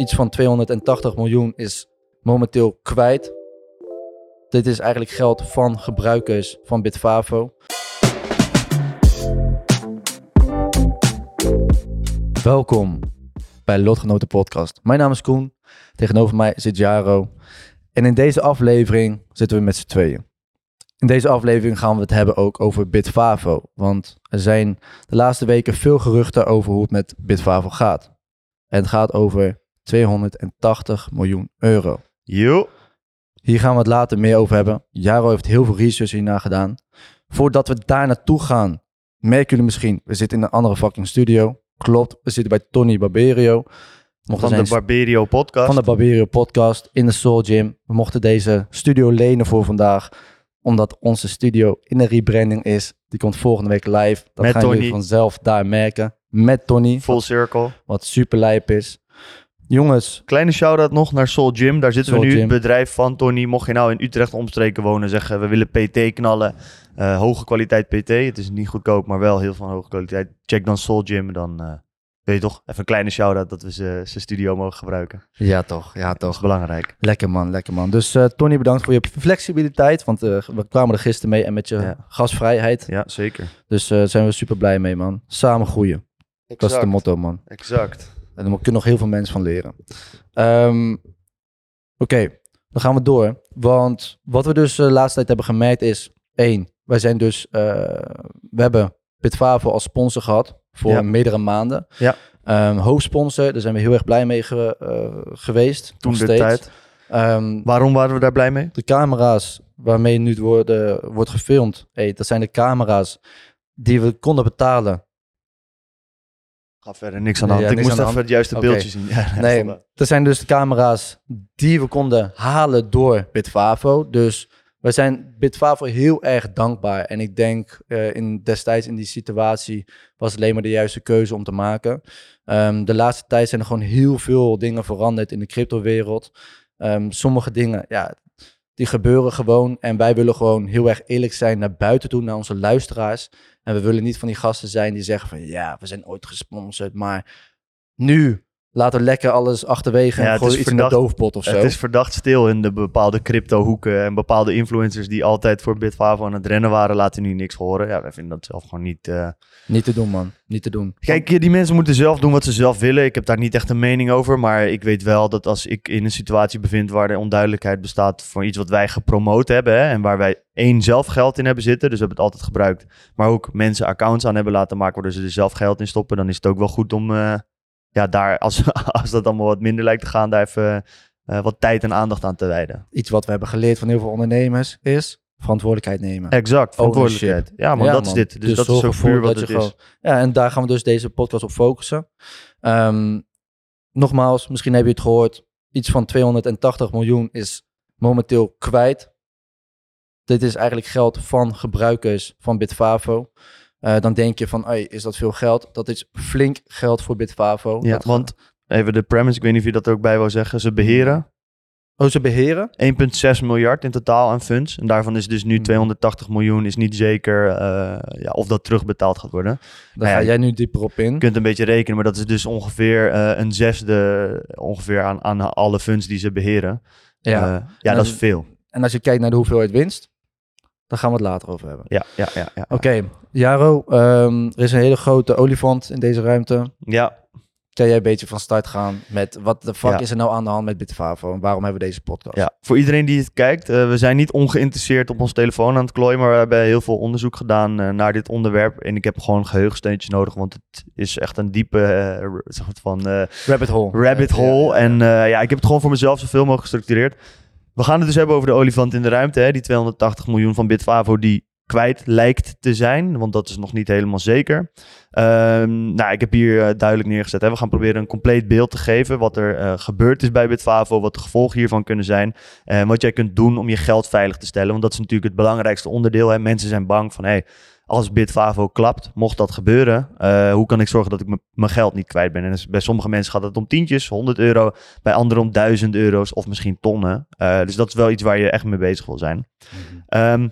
iets van 280 miljoen is momenteel kwijt. Dit is eigenlijk geld van gebruikers van Bitfavo. Welkom bij Lotgenoten Podcast. Mijn naam is Koen. Tegenover mij zit Jaro. En in deze aflevering zitten we met z'n tweeën. In deze aflevering gaan we het hebben ook over Bitfavo. Want er zijn de laatste weken veel geruchten over hoe het met Bitfavo gaat. En het gaat over 280 miljoen euro. Jo. Hier gaan we het later meer over hebben. Jaro heeft heel veel research hierna gedaan. Voordat we daar naartoe gaan, merken jullie misschien, we zitten in een andere fucking studio. Klopt, we zitten bij Tony Barberio. Mochten Van de Barberio podcast. van de Barberio podcast in de Soul Gym. We mochten deze studio lenen voor vandaag, omdat onze studio in de rebranding is. Die komt volgende week live. Dat Met gaan jullie vanzelf daar merken. Met Tony, Full circle. wat super lijp is. Jongens, Kleine shout-out nog naar Soul Gym. Daar zitten Soul we nu. Gym. Het bedrijf van Tony. Mocht je nou in Utrecht omstreken wonen, zeggen we willen PT knallen. Eh, hoge kwaliteit PT. Het is niet goedkoop, maar wel heel van hoge kwaliteit. Check dan Soul Gym. Dan eh, weet je toch, even een kleine shout-out dat we ze- zijn studio mogen gebruiken. ja toch, ja Dat is toch. belangrijk. Lekker man, lekker man. Dus eh, Tony, bedankt voor je flexibiliteit, want we kwamen er gisteren mee en met je Ja. gasvrijheid. Ja, zeker. Dus daar zijn we super blij mee man. Samen groeien, dat is de motto man. Exact. En daar kunnen nog heel veel mensen van leren. Ehm, Oké, dan gaan we door. Want wat we dus eh, de laatste tijd hebben gemerkt is... één, wij zijn dus... eh, we hebben Bitfavo als sponsor gehad voor Ja. meerdere maanden. Ja. Ehm, hoofdsponsor, daar zijn we heel erg blij mee ge- eh, geweest. Toen de tijd. Ehm, Waarom waren we daar blij mee? de camera's waarmee nu worden, wordt gefilmd... Hey, dat zijn de camera's die we konden betalen Ga verder, niks aan de hand. Ja, Ik moest even het juiste beeldje zien. Ja, Nee, dat zijn dus de camera's die we konden halen door Bitfavo. Dus wij zijn Bitfavo heel erg dankbaar. En ik denk eh, in, destijds in die situatie was het alleen maar de juiste keuze om te maken. Ehm, de laatste tijd zijn er gewoon heel veel dingen veranderd in de cryptowereld. Ehm sommige dingen, ja, die gebeuren gewoon. En wij willen gewoon heel erg eerlijk zijn naar buiten toe, naar onze luisteraars. En we willen niet van die gasten zijn die zeggen van ja, we zijn ooit gesponsord, maar nu laten we lekker alles achterwege Ja, en iets in de doofpot of zo. Het is verdacht stil in de bepaalde crypto-hoeken. En bepaalde influencers die altijd voor Bitfavo aan het rennen waren, laten nu niks horen. Ja, wij vinden dat zelf gewoon niet. eh, Niet te doen, man. Niet te doen. Kijk, die mensen moeten zelf doen wat ze zelf willen. Ik heb daar niet echt een mening over. Maar ik weet wel dat als ik in een situatie bevind waar er onduidelijkheid bestaat voor iets wat wij gepromoot hebben. Hè, en waar wij één zelf geld in hebben zitten. Dus we hebben het altijd gebruikt. Maar ook mensen accounts aan hebben laten maken waardoor ze er zelf geld in stoppen. Dan is het ook wel goed om eh, ja, daar, als, als dat allemaal wat minder lijkt te gaan, daar even eh, wat tijd en aandacht aan te wijden. Iets wat we hebben geleerd van heel veel ondernemers is verantwoordelijkheid nemen. Exact, verantwoordelijkheid. Ja, Ja, dat is dit. Dus, dat zorg is ervoor puur wat dat het je is. gewoon- Ja, en daar gaan we dus deze podcast op focussen. Ehm, nogmaals, misschien heb je het gehoord. Iets van 280 miljoen is momenteel kwijt. Dit is eigenlijk geld van gebruikers van Bitfavo. Eh, dan denk je van, hey, is dat veel geld? Dat is flink geld voor Bitfavo. Ja, Dat- want even de premise, ik weet niet of je dat er ook bij wou zeggen. Ze beheren Oh, ze beheren? 1,6 miljard in totaal aan funds. En daarvan is dus nu Hmm. 280 miljoen, is niet zeker eh, ja, of dat terugbetaald gaat worden. Daar Nou ja, ga jij nu dieper op in. Je kunt een beetje rekenen, maar dat is dus ongeveer eh, een zesde ongeveer aan, aan alle funds die ze beheren. Ja. Ja, En dat is veel. En als je kijkt naar de hoeveelheid winst, dan gaan we het later over hebben. Ja, ja, ja. Ja, Oké, Jaro, ehm, er is een hele grote olifant in deze ruimte. ja. Kan jij een beetje van start gaan met wat de fuck Ja. is er nou aan de hand met Bitfavo en waarom hebben we deze podcast? Ja, voor iedereen die het kijkt, eh, we zijn niet ongeïnteresseerd op ons telefoon aan het klooien, maar we hebben heel veel onderzoek gedaan eh, naar dit onderwerp. En ik heb gewoon geheugensteuntjes nodig, want het is echt een diepe eh, soort van Rabbit hole. rabbit hole. ja, ja. En ja, ik heb het gewoon voor mezelf zoveel mogelijk gestructureerd. We gaan het dus hebben over de olifant in de ruimte, hè, die 280 miljoen van Bitfavo die kwijt lijkt te zijn, want dat is nog niet helemaal zeker. Ehm, nou, ik heb hier eh, duidelijk neergezet. Hè. We gaan proberen een compleet beeld te geven wat er eh, gebeurd is bij Bitfavo, wat de gevolgen hiervan kunnen zijn en wat jij kunt doen om je geld veilig te stellen. Want dat is natuurlijk het belangrijkste onderdeel. Hè. Mensen zijn bang van, hey, als Bitfavo klapt, mocht dat gebeuren, eh, hoe kan ik zorgen dat ik mijn geld niet kwijt ben? En dus bij sommige mensen gaat het om tientjes, 100 euro, bij anderen om duizend euro's of misschien tonnen. Eh, dus dat is wel iets waar je echt mee bezig wil zijn. Ehm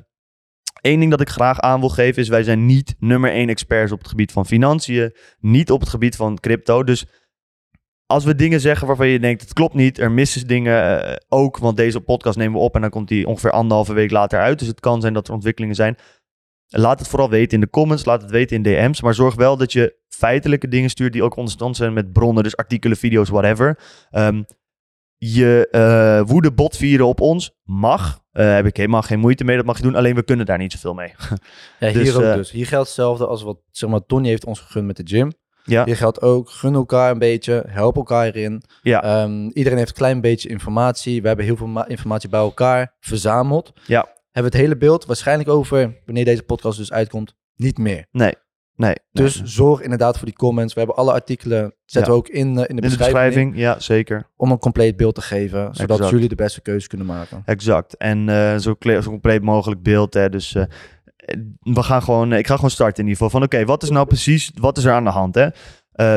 Eén ding dat ik graag aan wil geven is, wij zijn niet nummer één experts op het gebied van financiën, niet op het gebied van crypto. Dus als we dingen zeggen waarvan je denkt, het klopt niet, er missen dingen eh, ook, want deze podcast nemen we op en dan komt die ongeveer anderhalve week later uit. Dus het kan zijn dat er ontwikkelingen zijn. Laat het vooral weten in de comments, laat het weten in DM's, maar zorg wel dat je feitelijke dingen stuurt die ook onderstand zijn met bronnen, dus artikelen, video's, whatever. Ehm, je uh, woede botvieren op ons mag. Uh, heb ik helemaal geen moeite mee. Dat mag je doen. Alleen we kunnen daar niet zoveel mee. ja, hier dus, ook uh, dus. Hier geldt hetzelfde als wat zeg maar, Tony heeft ons gegund met de gym. Ja. Hier geldt ook, gun elkaar een beetje, help elkaar erin. Ja. Um, iedereen heeft een klein beetje informatie. We hebben heel veel informatie bij elkaar verzameld. Ja. Hebben het hele beeld waarschijnlijk over, wanneer deze podcast dus uitkomt, niet meer. Nee. Nee, dus zorg inderdaad voor die comments. We hebben alle artikelen, zetten we ook in, uh, in, de, beschrijving, Ja, zeker. Om een compleet beeld te geven, zodat jullie de beste keuze kunnen maken. Exact. En uh, zo, zo, compleet mogelijk beeld. Hè. Dus uh, we gaan gewoon, ik ga gewoon starten in ieder geval. Van oké, wat is nou precies, wat is er aan de hand? Hè?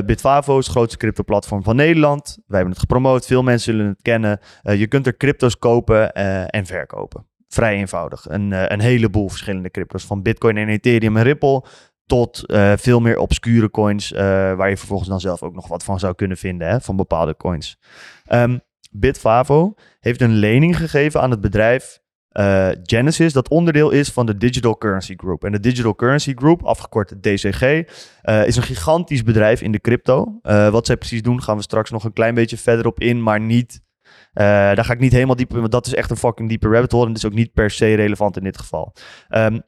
Bitfavo is het grootste crypto-platform van Nederland. Wij hebben het gepromoot, veel mensen zullen het kennen. je kunt er crypto's kopen en verkopen. Vrij eenvoudig. Een, een heleboel verschillende crypto's. Van Bitcoin en Ethereum en Ripple tot uh, veel meer obscure coins, uh, waar je vervolgens dan zelf ook nog wat van zou kunnen vinden, hè, van bepaalde coins. Um, Bitfavo heeft een lening gegeven aan het bedrijf uh, Genesis, dat onderdeel is van de Digital Currency Group. En de Digital Currency Group, afgekort DCG, is een gigantisch bedrijf in de crypto. wat zij precies doen, gaan we straks nog een klein beetje verder op in, maar niet... daar ga ik niet helemaal diep in, want dat is echt een fucking diepe rabbit hole en dat is ook niet per se relevant in dit geval. Um,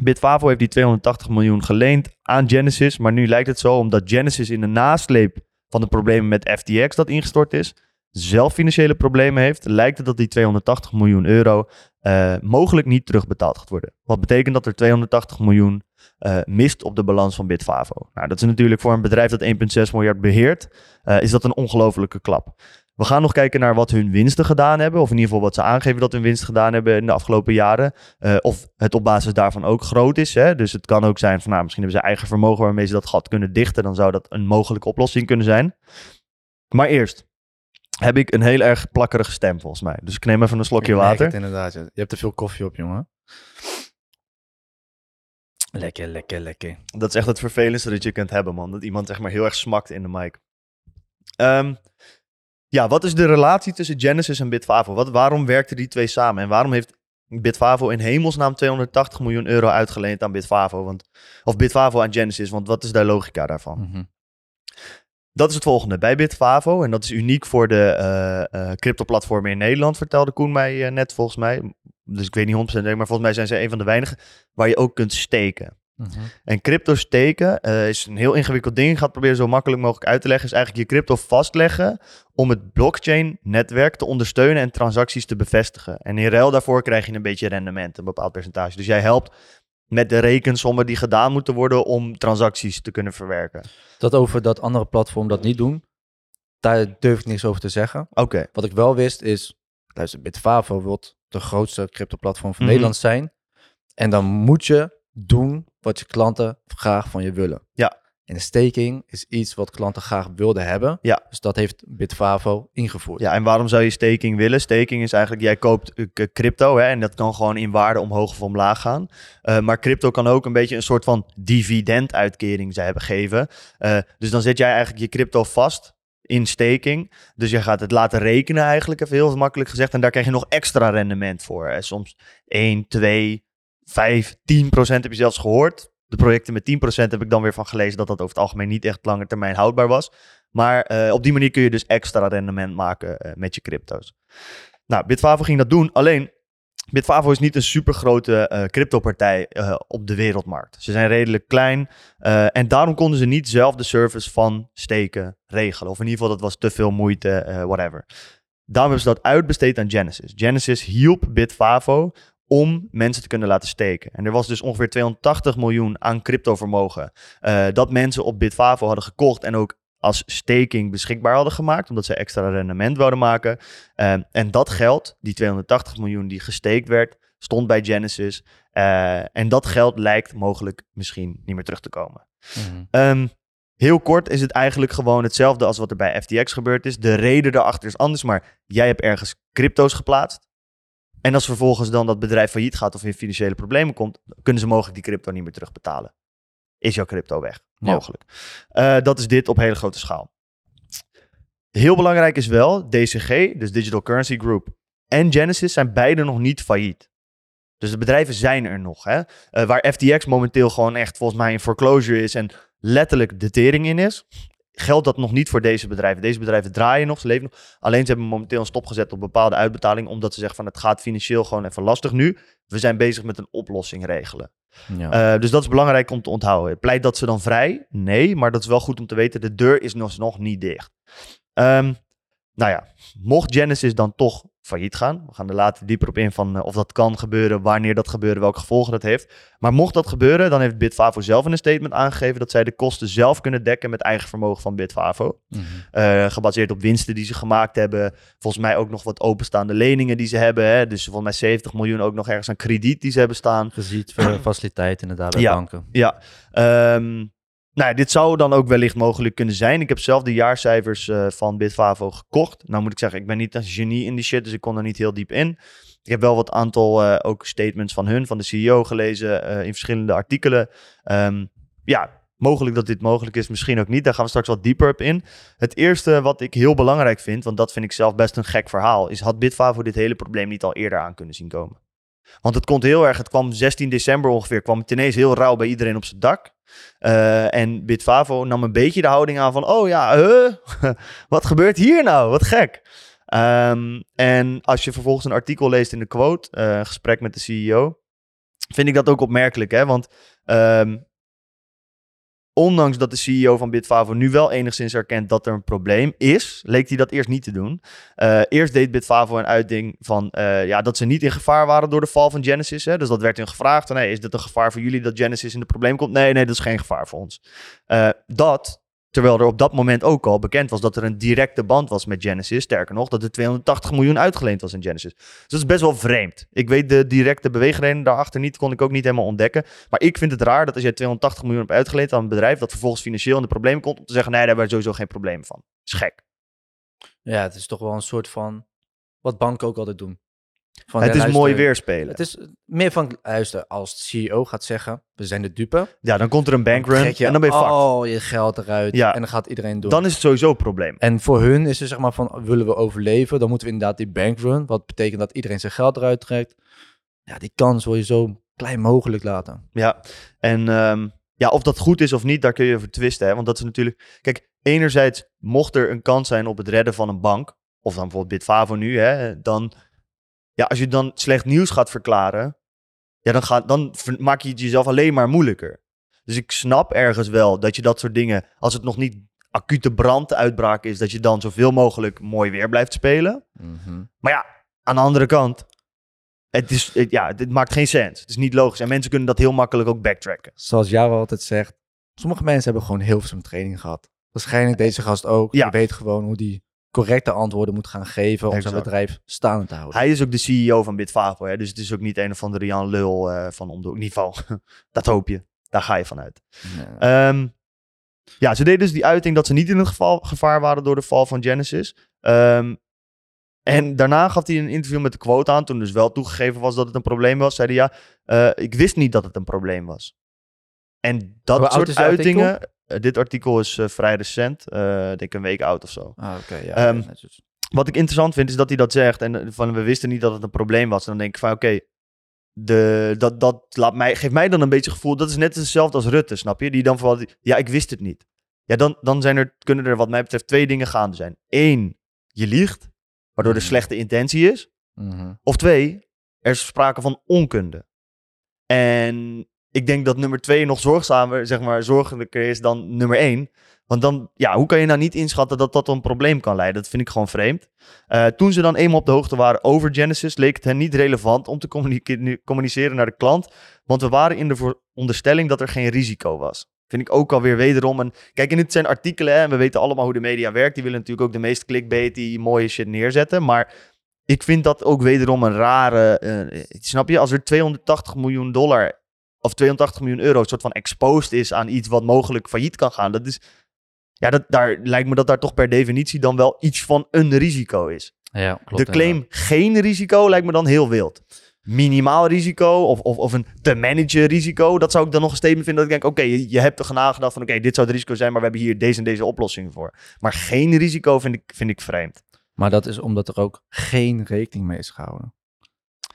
Bitfavo heeft die 280 miljoen geleend aan Genesis. Maar nu lijkt het zo, omdat Genesis in de nasleep van de problemen met FTX dat ingestort is, zelf financiële problemen heeft, lijkt het dat die 280 miljoen euro uh, mogelijk niet terugbetaald gaat worden. Wat betekent dat er 280 miljoen uh, mist op de balans van Bitfavo. Nou, dat is natuurlijk voor een bedrijf dat 1,6 miljard beheert, uh, is dat een ongelofelijke klap. We gaan nog kijken naar wat hun winsten gedaan hebben. Of in ieder geval wat ze aangeven dat hun winst gedaan hebben in de afgelopen jaren. Uh, of het op basis daarvan ook groot is. Hè? Dus het kan ook zijn van nou, misschien hebben ze eigen vermogen waarmee ze dat gat kunnen dichten. Dan zou dat een mogelijke oplossing kunnen zijn. Maar eerst heb ik een heel erg plakkerige stem volgens mij. Dus ik neem even een slokje water. Het inderdaad. Je hebt te veel koffie op, jongen. Lekker, lekker, lekker. Dat is echt het vervelendste dat je kunt hebben, man. Dat iemand zeg maar heel erg smakt in de mic. Um, ja, wat is de relatie tussen Genesis en Bitfavo? Wat, waarom werkten die twee samen? En waarom heeft Bitfavo in hemelsnaam 280 miljoen euro uitgeleend aan Bitfavo? Want, of Bitfavo aan Genesis, want wat is de logica daarvan? Mm Dat is het volgende. Bij Bitfavo, en dat is uniek voor de uh, uh, crypto-platformen in Nederland, vertelde Koen mij uh, net volgens mij. Dus ik weet niet 100% maar volgens mij zijn ze een van de weinigen waar je ook kunt steken. Mhm. En crypto steken uh, is een heel ingewikkeld ding. Ik ga het proberen zo makkelijk mogelijk uit te leggen. Is eigenlijk je crypto vastleggen om het blockchain-netwerk te ondersteunen en transacties te bevestigen. En in ruil daarvoor krijg je een beetje rendement, een bepaald percentage. Dus jij helpt met de rekensommen die gedaan moeten worden om transacties te kunnen verwerken. Dat over dat andere platform dat niet doen, daar durf ik niks over te zeggen. Oké. Wat ik wel wist is, luister, Bitfavo wil de grootste crypto-platform van mhm. Nederland zijn. En dan moet je doen wat je klanten graag van je willen. Ja. En staking is iets wat klanten graag wilden hebben. Ja. Dus dat heeft Bitfavo ingevoerd. Ja, en waarom zou je staking willen? Staking is eigenlijk, jij koopt eh, crypto hè, en dat kan gewoon in waarde omhoog of omlaag gaan. Uh, maar crypto kan ook een beetje een soort van dividenduitkering ze hebben geven. Uh, dus dan zet jij eigenlijk je crypto vast in staking. Dus je gaat het laten rekenen eigenlijk, even heel makkelijk gezegd. En daar krijg je nog extra rendement voor. Hè. Soms 1, 2, 5, 10 procent heb je zelfs gehoord. De projecten met 10 procent heb ik dan weer van gelezen dat dat over het algemeen niet echt lange termijn houdbaar was. Maar uh, op die manier kun je dus extra rendement maken uh, met je crypto's. Nou, Bitfavo ging dat doen. Alleen, Bitfavo is niet een super grote uh, cryptopartij op de wereldmarkt. Ze zijn redelijk klein en daarom konden ze niet zelf de service van steken regelen. Of in ieder geval, dat was te veel moeite, whatever. Daarom hebben ze dat uitbesteed aan Genesis. Genesis hielp Bitfavo om mensen te kunnen laten steken. En er was dus ongeveer 280 miljoen aan cryptovermogen uh, dat mensen op Bitfavo hadden gekocht en ook als staking beschikbaar hadden gemaakt, omdat ze extra rendement wilden maken. Uh, en dat geld, die 280 miljoen die gesteekt werd, stond bij Genesis. Uh, en dat geld lijkt mogelijk misschien niet meer terug te komen. Mm um, heel kort is het eigenlijk gewoon hetzelfde als wat er bij FTX gebeurd is. De reden daarachter is anders, maar jij hebt ergens crypto's geplaatst. En als vervolgens dan dat bedrijf failliet gaat of in financiële problemen komt, kunnen ze mogelijk die crypto niet meer terugbetalen. Is jouw crypto weg? Mogelijk. Uh, dat is dit op hele grote schaal. Heel belangrijk is wel, DCG, dus Digital Currency Group, en Genesis zijn beide nog niet failliet. Dus de bedrijven zijn er nog. Hè? Uh, waar FTX momenteel gewoon echt volgens mij een foreclosure is en letterlijk de tering in is, geldt dat nog niet voor deze bedrijven. Deze bedrijven draaien nog, ze leven nog. Alleen ze hebben momenteel een stop gezet op bepaalde uitbetalingen, omdat ze zeggen van het gaat financieel gewoon even lastig nu. We zijn bezig met een oplossing regelen. Ja. Uh, dus dat is belangrijk om te onthouden. Pleit dat ze dan vrij? Nee, maar dat is wel goed om te weten. De deur is nog, nog niet dicht. Um, nou ja, mocht Genesis dan toch failliet gaan. We gaan er later dieper op in van uh, of dat kan gebeuren, wanneer dat gebeurt, welke gevolgen dat heeft. Maar mocht dat gebeuren, dan heeft Bitfavo zelf in een statement aangegeven dat zij de kosten zelf kunnen dekken met eigen vermogen van Bitfavo. Mm -hmm. gebaseerd op winsten die ze gemaakt hebben. Volgens mij ook nog wat openstaande leningen die ze hebben. Hè? Dus volgens mij 70 miljoen ook nog ergens aan krediet die ze hebben staan. Geziet voor faciliteit inderdaad bij ja, banken. Ja, um, nou, dit zou dan ook wellicht mogelijk kunnen zijn. Ik heb zelf de jaarcijfers uh, van Bitfavo gekocht. Nou moet ik zeggen, ik ben niet een genie in die shit, dus ik kon er niet heel diep in. Ik heb wel wat aantal uh, ook statements van hun, van de CEO gelezen uh, in verschillende artikelen. Um, ja, mogelijk dat dit mogelijk is, misschien ook niet. Daar gaan we straks wat dieper op in. Het eerste wat ik heel belangrijk vind, want dat vind ik zelf best een gek verhaal, is had Bitfavo dit hele probleem niet al eerder aan kunnen zien komen? Want het komt heel erg, het kwam 16 december ongeveer, kwam het ineens heel rauw bij iedereen op zijn dak. Uh, en Bitfavo nam een beetje de houding aan van, oh ja, uh, wat gebeurt hier nou? Wat gek. Um, en als je vervolgens een artikel leest in de quote, uh, gesprek met de CEO, vind ik dat ook opmerkelijk. Hè? Want um, ondanks dat de CEO van Bitfavo nu wel enigszins erkent dat er een probleem is, leek hij dat eerst niet te doen. Uh, eerst deed Bitfavo een uitding van uh, ja, dat ze niet in gevaar waren door de val van Genesis. Hè? Dus dat werd hun gevraagd. Nee, is dit een gevaar voor jullie dat Genesis in de probleem komt? Nee, nee, dat is geen gevaar voor ons. Uh, dat Terwijl er op dat moment ook al bekend was dat er een directe band was met Genesis. Sterker nog, dat er 280 miljoen uitgeleend was in Genesis. Dus dat is best wel vreemd. Ik weet de directe beweegreden daarachter niet, kon ik ook niet helemaal ontdekken. Maar ik vind het raar dat als jij 280 miljoen hebt uitgeleend aan een bedrijf dat vervolgens financieel in de problemen komt, om te zeggen, nee, daar hebben we sowieso geen probleem van. Dat is gek. Ja, het is toch wel een soort van, wat banken ook altijd doen. Van, het is mooi weerspelen. Het is meer van, luister, als de CEO gaat zeggen, we zijn de dupe. Ja, dan komt er een bankrun je en dan ben je al je geld eruit ja. en dan gaat iedereen doen. Dan is het sowieso een probleem. En voor hun is het zeg maar van, willen we overleven, dan moeten we inderdaad die bankrun, wat betekent dat iedereen zijn geld eruit trekt. Ja, die kans wil je zo klein mogelijk laten. Ja, en um, ja, of dat goed is of niet, daar kun je over twisten. Hè? Want dat is natuurlijk, kijk, enerzijds mocht er een kans zijn op het redden van een bank, of dan bijvoorbeeld Bitfavo nu, hè, dan ja, als je dan slecht nieuws gaat verklaren, ja, dan, gaat, dan maak je het jezelf alleen maar moeilijker. Dus ik snap ergens wel dat je dat soort dingen, als het nog niet acute branduitbraak is, dat je dan zoveel mogelijk mooi weer blijft spelen. Mhm. Maar ja, aan de andere kant, het, is, het, ja, het maakt geen sens. Het is niet logisch. En mensen kunnen dat heel makkelijk ook backtracken. Zoals jou altijd zegt, sommige mensen hebben gewoon heel veel training gehad. Waarschijnlijk deze gast ook. Ja. Je weet gewoon hoe die correcte antwoorden moet gaan geven om zijn bedrijf staande te houden. Hij is ook de CEO van Bitfavo, hè? dus het is ook niet een of andere Jan Lul uh, van om niveau. dat hoop je. Daar ga je vanuit. Ja. Um, ja, ze deden dus die uiting dat ze niet in het geval, gevaar waren door de val van Genesis. Um, en daarna gaf hij een interview met de quote aan, toen dus wel toegegeven was dat het een probleem was. Zei hij ja, uh, ik wist niet dat het een probleem was. En dat soort uitingen, dit artikel is uh, vrij recent, denk ik een week oud of zo. Ah, oké. Okay, ja, um, wat ik interessant vind is dat hij dat zegt en van we wisten niet dat het een probleem was. En dan denk ik van oké, okay, de, dat, dat laat mij, geeft mij dan een beetje gevoel, dat is net hetzelfde als Rutte, snap je? Die dan vooral, ja, ik wist het niet. Ja, dan, dan zijn er, kunnen er wat mij betreft twee dingen gaande zijn. Eén, je liegt, waardoor er mhm. slechte intentie is. Mm -hmm. Of twee, er is sprake van onkunde. En ik denk dat nummer twee nog zorgzamer, zeg maar, zorgelijker is dan nummer één. Want dan, ja, hoe kan je nou niet inschatten dat dat een probleem kan leiden? Dat vind ik gewoon vreemd. Uh, toen ze dan eenmaal op de hoogte waren over Genesis, leek het hen niet relevant om te communiceren naar de klant. Want we waren in de onderstelling dat er geen risico was. Vind ik ook alweer wederom een. Kijk, en dit zijn artikelen en we weten allemaal hoe de media werkt. Die willen natuurlijk ook de meest clickbait, die mooie shit neerzetten. Maar ik vind dat ook wederom een rare. Uh, snap je, als er 280 miljoen dollar of 280 miljoen euro een soort van exposed is aan iets wat mogelijk failliet kan gaan. Dat is, ja, dat, daar lijkt me dat daar toch per definitie dan wel iets van een risico is. Ja, klopt, de claim geen risico lijkt me dan heel wild. minimaal risico of, of, of een te managen risico. Dat zou ik dan nog een statement vinden dat ik denk, oké, je, je hebt er nagedacht van, oké, dit zou het risico zijn, maar we hebben hier deze en deze oplossing voor. Maar geen risico vind ik, vind ik vreemd. Maar dat is omdat er ook geen rekening mee is gehouden.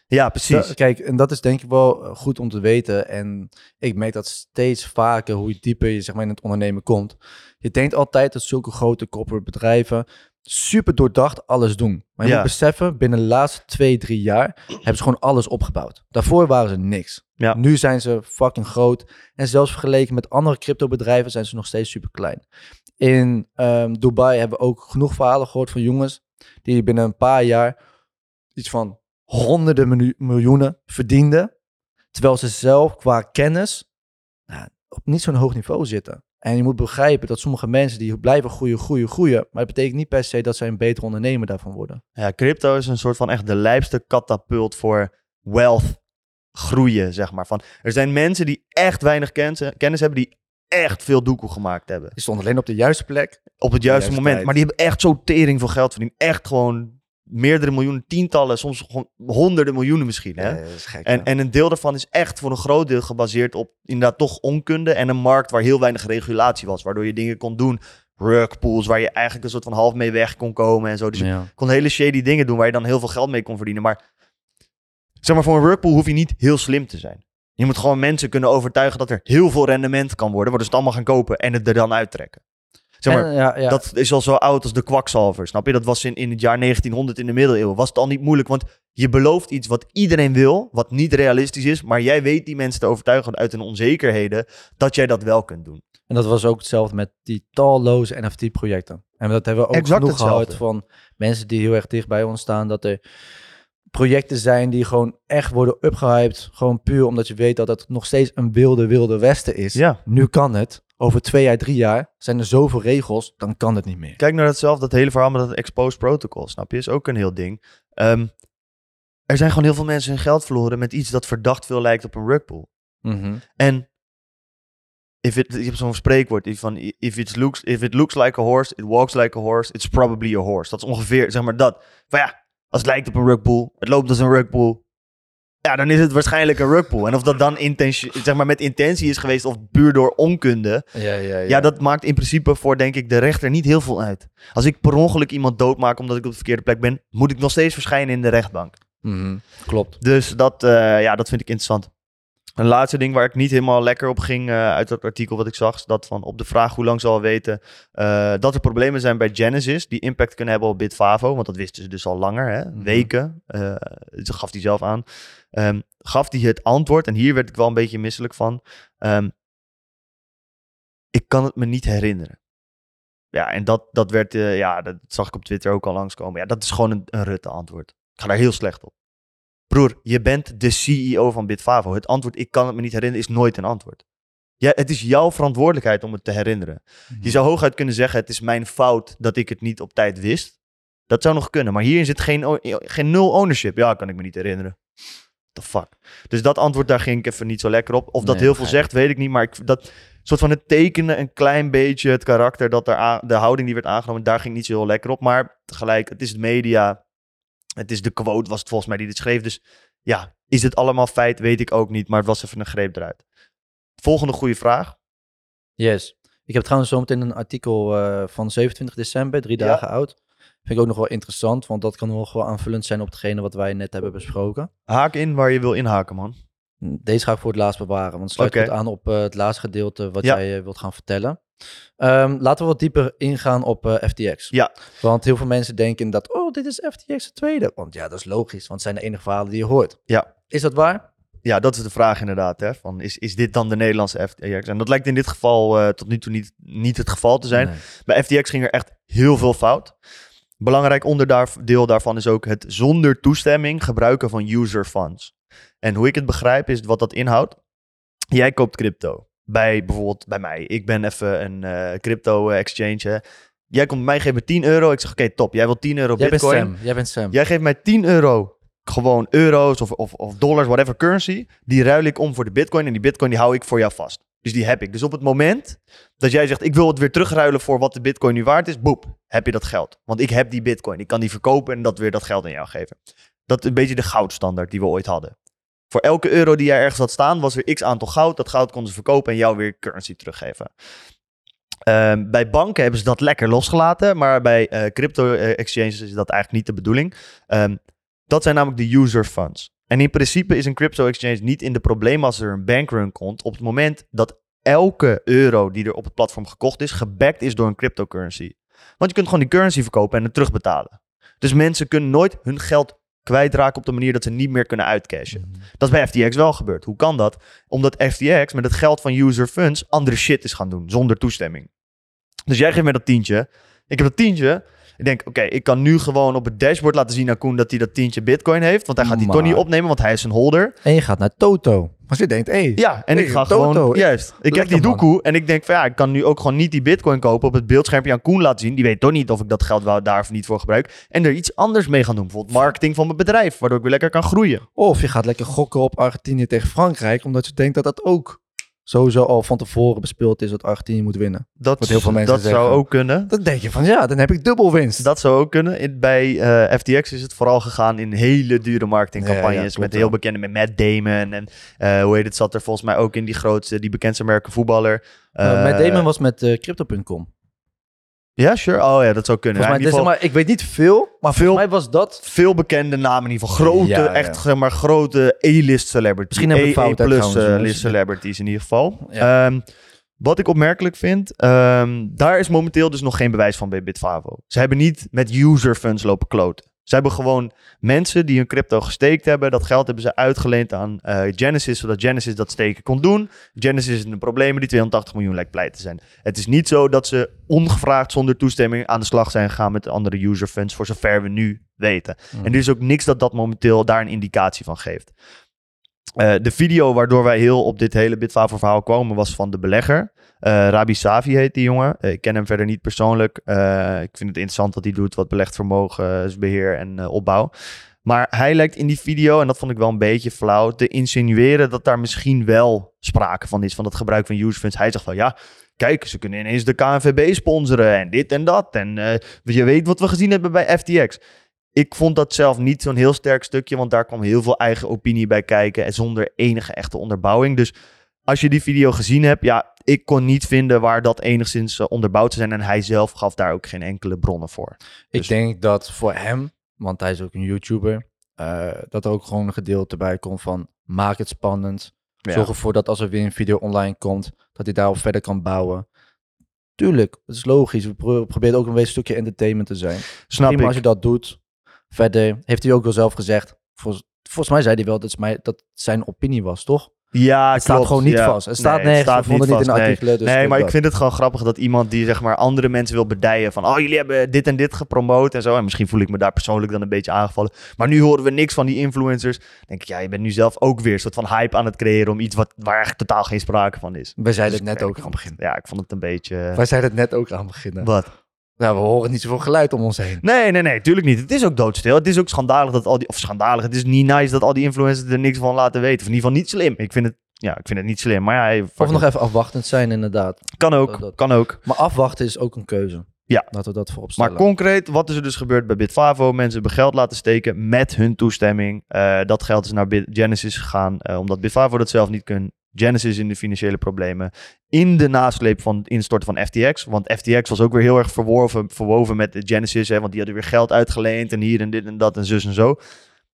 Ja, precies. Da- kijk, en dat is denk ik wel eh, goed om te weten. En ik merk dat steeds vaker hoe dieper je zeg maar, in het ondernemen komt. Je denkt altijd dat zulke grote corporate bedrijven super doordacht alles doen. Maar je Ja. moet beseffen, binnen de laatste twee, drie jaar hebben ze gewoon alles opgebouwd. Daarvoor waren ze niks. Ja. Nu zijn ze fucking groot. En zelfs vergeleken met andere cryptobedrijven zijn ze nog steeds super klein. In ehm, Dubai hebben we ook genoeg verhalen gehoord van jongens die binnen een paar jaar iets van honderden miljoenen verdienden. Terwijl ze zelf qua kennis nou, op niet zo'n hoog niveau zitten. En je moet begrijpen dat sommige mensen die blijven groeien, groeien, groeien. Maar het betekent niet per se dat zij een betere ondernemer daarvan worden. Ja, crypto is een soort van echt de lijpste katapult voor wealth groeien, zeg maar. Van, er zijn mensen die echt weinig kennis, kennis hebben, die echt veel doekoe gemaakt hebben. Je stond alleen op de juiste plek. Op het juiste juiste moment. tijd. Maar die hebben echt zo tering veel geld verdiend. Echt gewoon meerdere miljoenen, tientallen, soms gewoon honderden miljoenen misschien. Hè? Ja, dat is gek. En, ja. en een deel daarvan is echt voor een groot deel gebaseerd op inderdaad toch onkunde en een markt waar heel weinig regulatie was. Waardoor je dingen kon doen, rugpools, waar je eigenlijk een soort van half mee weg kon komen en zo. Dus je kon hele shady dingen doen waar je dan heel veel geld mee kon verdienen. Maar zeg maar, voor een rugpool hoef je niet heel slim te zijn. Je moet gewoon mensen kunnen overtuigen dat er heel veel rendement kan worden, waardoor ze het allemaal gaan kopen en het er dan uittrekken. Zeg maar, En, ja, ja. dat is al zo oud als de kwakzalver, snap je? Dat was in, in het jaar 1900 in de middeleeuwen. Was het al niet moeilijk, want je belooft iets wat iedereen wil, wat niet realistisch is, maar jij weet die mensen te overtuigen uit hun onzekerheden dat jij dat wel kunt doen. En dat was ook hetzelfde met die talloze NFT-projecten. En dat hebben we ook Exact genoeg gehoord hetzelfde. van mensen die heel erg dicht bij ons staan. Dat er projecten zijn die gewoon echt worden upgehyped. Gewoon puur omdat je weet dat het nog steeds een wilde, wilde westen is. Ja. Nu kan het. Over twee jaar, drie jaar zijn er zoveel regels, dan kan het niet meer. Kijk naar datzelfde, dat hele verhaal met dat exposed protocol, snap je? Is ook een heel ding. Ehm, er zijn gewoon heel veel mensen hun geld verloren met iets dat verdacht veel lijkt op een rugpool. Mhm. En if it, je hebt zo'n spreekwoord van if it, looks, if it looks like a horse, it walks like a horse, it's probably a horse. Dat is ongeveer, zeg maar dat. Van ja, als het lijkt op een rugpool, het loopt als een rugpool. Ja, dan is het waarschijnlijk een rugpool. En of dat dan intentie, zeg maar met intentie is geweest of puur door onkunde. Ja, ja, ja. Ja, dat maakt in principe voor, denk ik, de rechter niet heel veel uit. Als ik per ongeluk iemand doodmaak omdat ik op de verkeerde plek ben, moet ik nog steeds verschijnen in de rechtbank. Mhm. Klopt. Dus dat, eh, ja, dat vind ik interessant. Een laatste ding waar ik niet helemaal lekker op ging eh, uit dat artikel wat ik zag, is dat van op de vraag hoe lang ze al weten eh, dat er problemen zijn bij Genesis die impact kunnen hebben op Bitfavo, want dat wisten ze dus al langer, hè? Mhm. weken. eh, dat gaf hij zelf aan. Ehm, gaf hij het antwoord, en hier werd ik wel een beetje misselijk van. ehm, ik kan het me niet herinneren. Ja, en dat, dat werd, ja, dat zag ik op Twitter ook al langskomen. Ja, dat is gewoon een, een Rutte antwoord. Ik ga daar heel slecht op. Broer, je bent de CEO van Bitfavo. Het antwoord, ik kan het me niet herinneren, is nooit een antwoord. Ja, het is jouw verantwoordelijkheid om het te herinneren. Je zou hooguit kunnen zeggen, het is mijn fout dat ik het niet op tijd wist. Dat zou nog kunnen, maar hierin zit geen, geen nul ownership. Ja, kan ik me niet herinneren. The fuck. Dus dat antwoord, daar ging ik even niet zo lekker op. Of dat Nee, heel veel zegt, weet ik niet. Maar ik, dat soort van het tekenen een klein beetje het karakter, dat er aan, de houding die werd aangenomen, daar ging ik niet zo heel lekker op. Maar tegelijk, het is de media. Het is de quote, was het volgens mij die dit schreef. Dus ja, is het allemaal feit, weet ik ook niet. Maar het was even een greep eruit. Volgende goede vraag. Yes. Ik heb trouwens zometeen een artikel eh, van 27 december, drie Ja. dagen oud. Vind ik ook nog wel interessant, want dat kan nog wel aanvullend zijn op hetgene wat wij net hebben besproken. Haak in waar je wil inhaken, man. Deze ga ik voor het laatst bewaren, want het sluit goed aan op eh, het laatste gedeelte wat Ja. jij eh, wilt gaan vertellen. Ehm, laten we wat dieper ingaan op eh, FTX. Ja. Want heel veel mensen denken dat, oh, dit is FTX het tweede. Want ja, dat is logisch, want het zijn de enige verhalen die je hoort. Ja. Is dat waar? Ja, dat is de vraag inderdaad. Hè? Van, is, is dit dan de Nederlandse FTX? En dat lijkt in dit geval eh, tot nu toe niet, niet het geval te zijn. Nee. Bij FTX ging er echt heel veel fout. Belangrijk onderdeel daarvan is ook het zonder toestemming gebruiken van user funds. En hoe ik het begrijp is wat dat inhoudt. Jij koopt crypto. Bij bijvoorbeeld bij mij. Ik ben even een eh, crypto exchange. Hè. Jij komt mij, me 10 euro. Ik zeg, oké, top. Jij wil 10 euro Jij bent bitcoin. Sam. Jij bent Sam. Jij geeft mij 10 euro, gewoon euro's of, of, of dollars, whatever currency. Die ruil ik om voor de bitcoin en die bitcoin die hou ik voor jou vast. Dus die heb ik. Dus op het moment dat jij zegt, ik wil het weer terugruilen voor wat de bitcoin nu waard is, boep, heb je dat geld. Want ik heb die bitcoin. Ik kan die verkopen en dat weer dat geld aan jou geven. Dat is een beetje de goudstandaard die we ooit hadden. Voor elke euro die jij ergens had staan, was er x aantal goud. Dat goud konden ze verkopen en jou weer currency teruggeven. Ehm, bij banken hebben ze dat lekker losgelaten, maar bij eh, crypto eh, exchanges is dat eigenlijk niet de bedoeling. Ehm, dat zijn namelijk de user funds. En in principe is een crypto exchange niet in de problemen als er een bankrun komt. Op het moment dat elke euro die er op het platform gekocht is, gebacked is door een cryptocurrency. Want je kunt gewoon die currency verkopen en het terugbetalen. Dus mensen kunnen nooit hun geld kwijtraken op de manier dat ze niet meer kunnen uitcashen. Mhm. Dat is bij FTX wel gebeurd. Hoe kan dat? Omdat FTX met het geld van user funds andere shit is gaan doen zonder toestemming. Dus jij geeft me dat tientje. Ik heb dat tientje. Ik denk, oké, ik kan nu gewoon op het dashboard laten zien aan Koen dat hij dat tientje bitcoin heeft. Want hij gaat die toch niet opnemen, want hij is een holder. En je gaat naar Toto. Als je denkt, hé, hey, Ja, en ik ga Toto. gewoon... Juist. Ik heb die doekoe en ik denk van ja, ik kan nu ook gewoon niet die bitcoin kopen op het beeldschermpje aan Koen laten zien. Die weet toch niet of ik dat geld wel daar of niet voor gebruik. En er iets anders mee gaan doen. Bijvoorbeeld marketing van mijn bedrijf, waardoor ik weer lekker kan groeien. Of je gaat lekker gokken op Argentinië tegen Frankrijk, omdat je denkt dat dat ook sowieso al van tevoren bespeeld is dat Argentinië moet winnen. Dat, Wat heel veel mensen dat zou ook kunnen. Dan denk je van ja, dan heb ik dubbel winst. Dat zou ook kunnen. In- bij eh, FTX is het vooral gegaan in hele dure marketingcampagnes. Ja, ja, klopt met heel wel. bekende, met Matt Damon. En eh, hoe heet het, zat er volgens mij ook in die grootste, die bekendste merken voetballer. Uh, met Eh, Damon was met Crypto.com. Ja, sure. Oh ja, dat zou kunnen. Volgens mij, in ieder dus, maar, ik weet niet veel, maar Veel- volgens mij was dat... veel bekende namen in ieder geval. Grote, Ja, ja. echt zeg maar grote A-list celebrities. Misschien fout, A-plus trouwens, eh, list celebrities in ieder geval. Ja. Ehm, wat ik opmerkelijk vind, ehm, daar is momenteel dus nog geen bewijs van bij Bitfavo. Ze hebben niet met user funds lopen kloten. Ze hebben gewoon mensen die hun crypto gesteekt hebben. Dat geld hebben ze uitgeleend aan eh, Genesis, zodat Genesis dat steken kon doen. Genesis is in de problemen, die 280 miljoen lijkt blij te zijn. Het is niet zo dat ze ongevraagd zonder toestemming aan de slag zijn gegaan met andere user funds, voor zover we nu weten. Mhm. En er is ook niks dat dat momenteel daar een indicatie van geeft. Eh, de video waardoor wij heel op dit hele Bitfavo verhaal komen was van de belegger. Eh, Rabi Savi heet die jongen. Ik ken hem verder niet persoonlijk. Eh, ik vind het interessant wat hij doet, wat belegd vermogensbeheer en opbouw. Maar hij lijkt in die video, en dat vond ik wel een beetje flauw, te insinueren dat daar misschien wel sprake van is, van het gebruik van user funds. Hij zegt van ja, kijk, ze kunnen ineens de KNVB sponsoren en dit en dat. En je weet wat we gezien hebben bij FTX. Ik vond dat zelf niet zo'n heel sterk stukje, want daar kwam heel veel eigen opinie bij kijken en zonder enige echte onderbouwing. Dus als je die video gezien hebt, ja, ik kon niet vinden waar dat enigszins eh, onderbouwd zou zijn en hij zelf gaf daar ook geen enkele bronnen voor. Ik Dus- denk dat voor hem, want hij is ook een YouTuber, eh, dat er ook gewoon een gedeelte bij komt van maak het spannend. Ja. Zorg ervoor dat als er weer een video online komt, dat hij daarop verder kan bouwen. Tuurlijk, het is logisch. We pro- proberen ook een beetje een stukje entertainment te zijn. Snap Prima ik. als je dat doet. Verder heeft hij ook wel zelf gezegd. Vol- volgens mij zei hij wel dat, het mij, dat zijn opinie was, toch? Ja, het staat gewoon niet ja. vast. Het staat Nee, nergens. staat niet niet in de artikelen. Dus nee, maar ik vind het gewoon grappig dat iemand die zeg maar andere mensen wil bedijen van, oh jullie hebben dit en dit gepromoot en zo. En misschien voel ik me daar persoonlijk dan een beetje aangevallen. Maar nu horen we niks van die influencers. Dan denk ik, ja, je bent nu zelf ook weer een soort van hype aan het creëren om iets wat, waar eigenlijk totaal geen sprake van is. Wij zeiden Dus het net ook aan het begin. Ja, ik vond het een beetje... Wij zeiden het net ook aan het beginnen. Wat? Ja, we horen niet zoveel geluid om ons heen. Nee, nee, nee, tuurlijk niet. Het is ook doodstil. Het is ook schandalig dat al die... Of schandalig, het is niet nice dat al die influencers er niks van laten weten. Of in ieder geval niet slim. Ik vind het... Ja, ik vind het niet slim. Maar ja, hey, Of nog even afwachtend zijn, inderdaad. kan ook. dat- Kan ook. Maar afwachten is ook een keuze. Ja. Laten we dat voorop Maar stellen. concreet, wat is er dus gebeurd bij Bitfavo? Mensen hebben geld laten steken met hun toestemming. Eh, dat geld is naar Bit- Genesis gegaan, eh, omdat Bitfavo dat zelf niet kan. Genesis in de financiële problemen. In de nasleep van het instorten van FTX. Want FTX was ook weer heel erg verworven, verwoven met de Genesis. Hè, want die hadden weer geld uitgeleend en hier en dit en dat en zus en zo.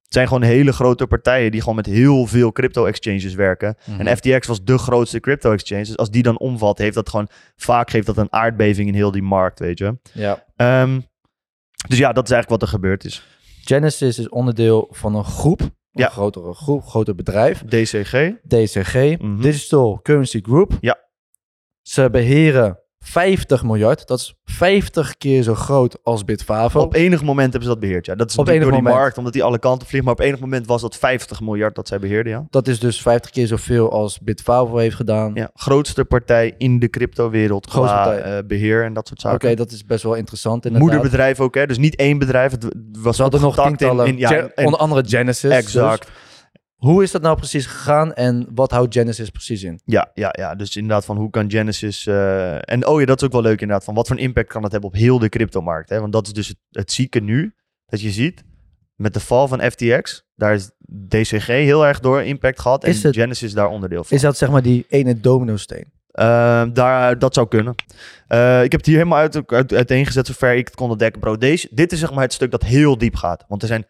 Het zijn gewoon hele grote partijen die gewoon met heel veel crypto-exchanges werken. Mhm. En FTX was de grootste crypto-exchange. Dus als die dan omvalt, heeft dat gewoon... Vaak geeft dat een aardbeving in heel die markt, weet je. Ja. Ehm, dus ja, dat is eigenlijk wat er gebeurd is. Genesis is onderdeel van een groep. Een Ja. grotere groep, groter bedrijf. DCG. DCG, Mhm. Digital Currency Group. Ja. Ze beheren 50 miljard. Dat is 50 keer zo groot als Bitfavo. Op enig moment hebben ze dat beheerd. Ja, dat is Op enig door die moment. markt, omdat die alle kanten vliegt. Maar op enig moment was dat 50 miljard dat zij beheerden, ja. Dat is dus 50 keer zoveel als Bitfavo heeft gedaan. ja. Grootste partij in de cryptowereld Grootste qua partij. eh, beheer en dat soort Oké, zaken. dat is best wel interessant inderdaad. Moederbedrijf ook, hè. Dus niet één bedrijf. Het was hadden nog tientallen. in, in, ja, en- onder andere Genesis. exact. Dus hoe is dat nou precies gegaan en wat houdt Genesis precies in? Ja, ja, ja, dus inderdaad van hoe kan Genesis... eh, en oh ja, dat is ook wel leuk inderdaad. Van wat voor een impact kan dat hebben op heel de cryptomarkt. Hè? Want dat is dus het, het zieke nu. Dat je ziet, met de val van FTX, daar is DCG heel erg door impact gehad. En Is het- Genesis daar onderdeel van. Is dat zeg maar die ene domino-steen? Ehm, daar, dat zou kunnen. Eh, ik heb het hier helemaal uit, uit, uiteengezet zover ik het kon ontdekken. Bro, deze, dit is zeg maar het stuk dat heel diep gaat. Want er zijn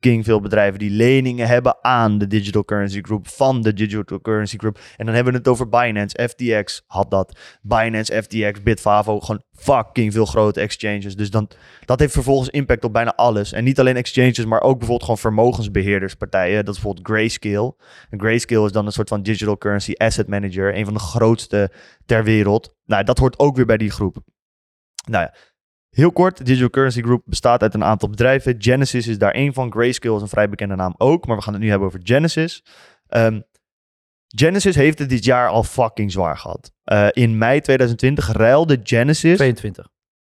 fucking veel bedrijven die leningen hebben aan de Digital Currency Group, van de Digital Currency Group. En dan hebben we het over Binance, FTX had dat. Binance, FTX, Bitfavo, gewoon fucking veel grote exchanges. Dus dan, dat heeft vervolgens impact op bijna alles. En niet alleen exchanges, maar ook bijvoorbeeld gewoon vermogensbeheerderspartijen. Dat is bijvoorbeeld Grayscale. En Grayscale is dan een soort van digital currency asset manager. Een van de grootste ter wereld. Nou, dat hoort ook weer bij die groep. Nou ja, heel kort. Digital Currency Group bestaat uit een aantal bedrijven. Genesis is daar één van. Grayscale is een vrij bekende naam ook. Maar we gaan het nu hebben over Genesis. Ehm, Genesis heeft het dit jaar al fucking zwaar gehad. Eh, in mei 2020 ruilde Genesis... 22.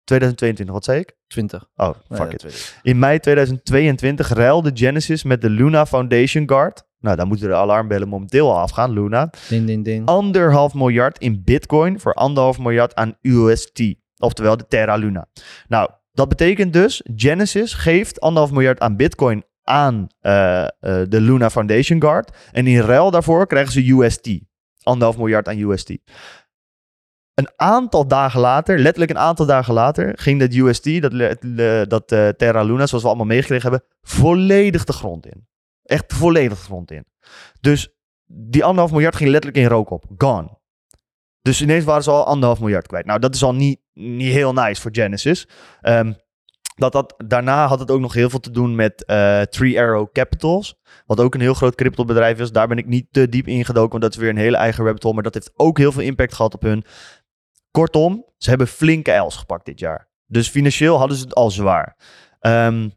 2022, wat zei ik? 20. Oh, fuck Nee, it. 20. In mei 2022 ruilde Genesis met de Luna Foundation Guard. Nou, daar moeten de alarmbellen momenteel al afgaan, Luna. Ding, ding, ding. Anderhalf miljard in bitcoin voor anderhalf miljard aan UST. Oftewel de Terra Luna. Nou, dat betekent dus, Genesis geeft anderhalf miljard aan bitcoin aan eh, eh, de Luna Foundation Guard. En in ruil daarvoor krijgen ze UST. Anderhalf miljard aan UST. Een aantal dagen later, letterlijk een aantal dagen later, ging dat UST, dat, eh, Terra Luna, zoals we allemaal meegekregen hebben, volledig de grond in. Echt volledig de grond in. Dus die anderhalf miljard ging letterlijk in rook op. Gone. Dus ineens waren ze al anderhalf miljard kwijt. Nou, dat is al niet, niet heel nice voor Genesis. Ehm, dat dat, daarna had het ook nog heel veel te doen met eh Three Arrow Capitals. Wat ook een heel groot cryptobedrijf is. Daar ben ik niet te diep ingedoken, want dat is weer een hele eigen rabbit. Maar dat heeft ook heel veel impact gehad op hun. Kortom, ze hebben flinke els gepakt dit jaar. Dus financieel hadden ze het al zwaar. Ehm,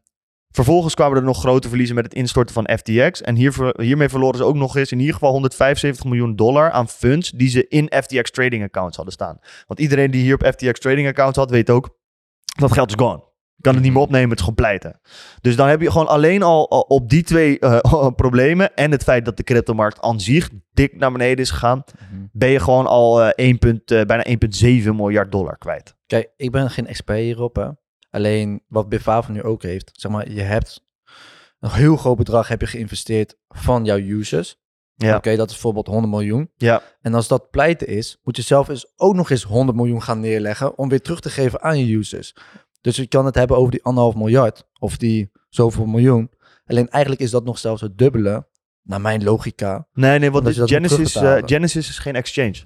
vervolgens kwamen er nog grote verliezen met het instorten van FTX. En hiermee verloren ze ook nog eens in ieder geval 175 miljoen dollar aan funds die ze in FTX trading accounts hadden staan. Want iedereen die hier op FTX trading accounts had, weet ook, dat geld is gone. Je kan het niet meer opnemen, het is gewoon pleiten. Dus dan heb je gewoon alleen al, op die twee eh, problemen en het feit dat de cryptomarkt aan zich dik naar beneden is gegaan, Mhm. ben je gewoon al eh, 1 punt, eh, bijna 1,7 miljard dollar kwijt. Kijk, ik ben geen expert hierop. Hè. Alleen wat Bifava nu ook heeft. Zeg maar, je hebt een heel groot bedrag heb je geïnvesteerd van jouw users. Ja. Oké, dat is bijvoorbeeld 100 miljoen. Ja. En als dat pleiten is, moet je zelf eens ook nog eens 100 miljoen gaan neerleggen om weer terug te geven aan je users. Dus je kan het hebben over die anderhalf miljard of die zoveel miljoen. Alleen eigenlijk is dat nog zelfs het dubbele, naar mijn logica. Nee, nee, want Genesis, eh. Genesis is geen exchange.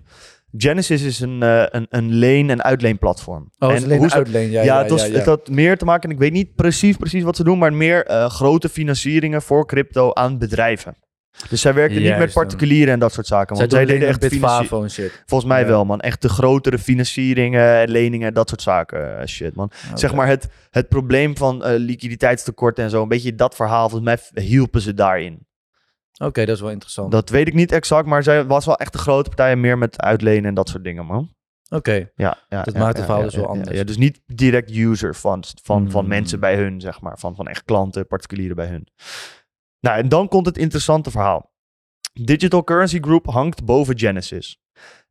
Genesis is een, eh, een, een leen- en uitleenplatform. Oh, en is alleen hoe uitleen. Ja, Ja, ja, het, was, ja, ja. het had meer te maken, en ik weet niet precies, precies wat ze doen, maar meer eh, grote financieringen voor crypto aan bedrijven. Dus zij werkten niet met particulieren en dat soort zaken. Zij Want zij deden echt financi- Bitfavo en shit. Volgens mij wel, man. Echt de grotere financieringen, leningen, dat soort zaken. eh, shit, man. Zeg maar het, het probleem van liquiditeitstekorten en zo. Een beetje dat verhaal. Volgens mij hielpen ze daarin. Oké, dat is wel interessant. Dat weet ik niet exact, maar zij was wel echt de grote partij. Meer met uitlenen en dat soort dingen, man. Oké, Ja, ja, Dat ja, maakt het ja, verhaal dus wel anders. Ja, dus niet direct user van, van, van Mm. mensen bij hun, zeg maar. Van, van echt klanten, particulieren bij hun. Nou, en dan komt het interessante verhaal. Digital Currency Group hangt boven Genesis.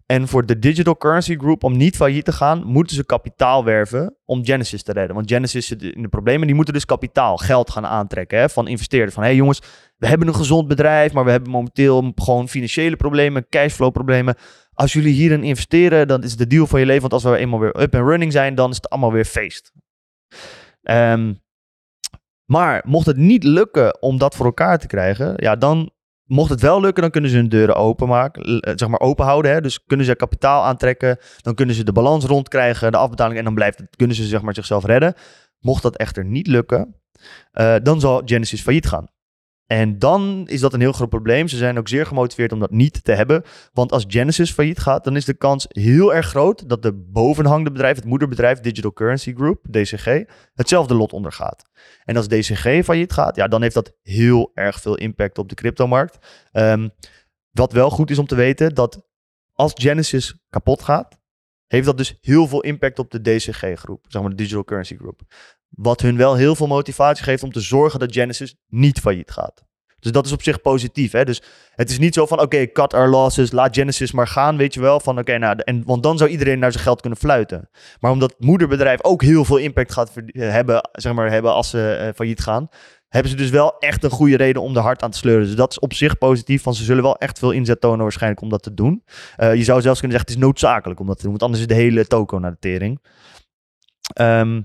En voor de Digital Currency Group om niet failliet te gaan, moeten ze kapitaal werven om Genesis te redden. Want Genesis zit in de problemen. Die moeten dus kapitaal, geld gaan aantrekken hè, van investeerders. Van hé hey jongens, we hebben een gezond bedrijf, maar we hebben momenteel gewoon financiële problemen, cashflow problemen. Als jullie hierin investeren, dan is het de deal van je leven. Want als we eenmaal weer up and running zijn, dan is het allemaal weer feest. Ehm, maar mocht het niet lukken om dat voor elkaar te krijgen, ja, dan mocht het wel lukken, dan kunnen ze hun deuren openmaken, eh, zeg maar open houden. Hè? Dus kunnen ze kapitaal aantrekken, dan kunnen ze de balans rondkrijgen, de afbetaling en dan blijft het, kunnen ze zeg maar zichzelf redden. Mocht dat echter niet lukken, eh, dan zal Genesis failliet gaan. En dan is dat een heel groot probleem. Ze zijn ook zeer gemotiveerd om dat niet te hebben. Want als Genesis failliet gaat, dan is de kans heel erg groot dat de bovenhangende bedrijf, het moederbedrijf Digital Currency Group, DCG, hetzelfde lot ondergaat. En als DCG failliet gaat, ja, dan heeft dat heel erg veel impact op de cryptomarkt. Ehm, wat wel goed is om te weten, dat als Genesis kapot gaat, heeft dat dus heel veel impact op de DCG-groep, zeg maar de Digital Currency Group. Wat hun wel heel veel motivatie geeft om te zorgen dat Genesis niet failliet gaat. Dus dat is op zich positief. Hè? Dus het is niet zo van, oké, cut our losses, laat Genesis maar gaan, weet je wel. Van, oké, nou, en, want dan zou iedereen naar zijn geld kunnen fluiten. Maar omdat het moederbedrijf ook heel veel impact gaat verd- hebben, zeg maar, hebben als ze eh, failliet gaan, hebben ze dus wel echt een goede reden om er hard aan te sleuren. Dus dat is op zich positief, want ze zullen wel echt veel inzet tonen waarschijnlijk om dat te doen. Eh, je zou zelfs kunnen zeggen, het is noodzakelijk om dat te doen, want anders is de hele toko naar de tering. Ehm,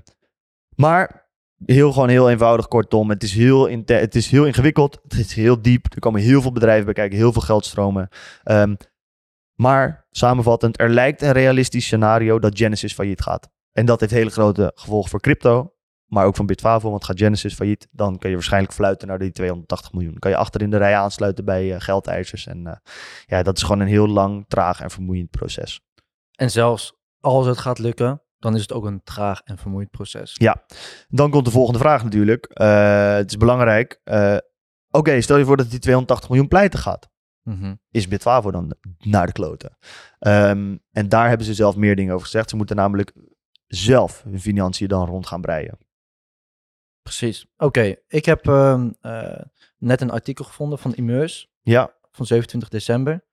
maar heel gewoon heel eenvoudig, kortom. Het is heel, het is heel ingewikkeld. Het is heel diep. Er komen heel veel bedrijven bij kijken, heel veel geldstromen. Ehm, maar samenvattend, er lijkt een realistisch scenario dat Genesis failliet gaat. En dat heeft hele grote gevolgen voor crypto. Maar ook van Bitfavo, want gaat Genesis failliet, dan kun je waarschijnlijk fluiten naar die 280 miljoen. Dan kan je achter in de rij aansluiten bij eh, geldeisers. En eh, ja, dat is gewoon een heel lang, traag en vermoeiend proces. En zelfs als het gaat lukken, dan is het ook een traag en vermoeiend proces. Dan komt de volgende vraag natuurlijk. Eh, het is belangrijk. Oké, stel je voor dat die 280 miljoen pleiten gaat. Mhm. Is Bitfavo dan naar de kloten? Ehm, en daar hebben ze zelf meer dingen over gezegd. Ze moeten namelijk zelf hun financiën dan rond gaan breien. Precies. Oké, ik heb ehm, eh, net een artikel gevonden van Immers Ja, van 27 december.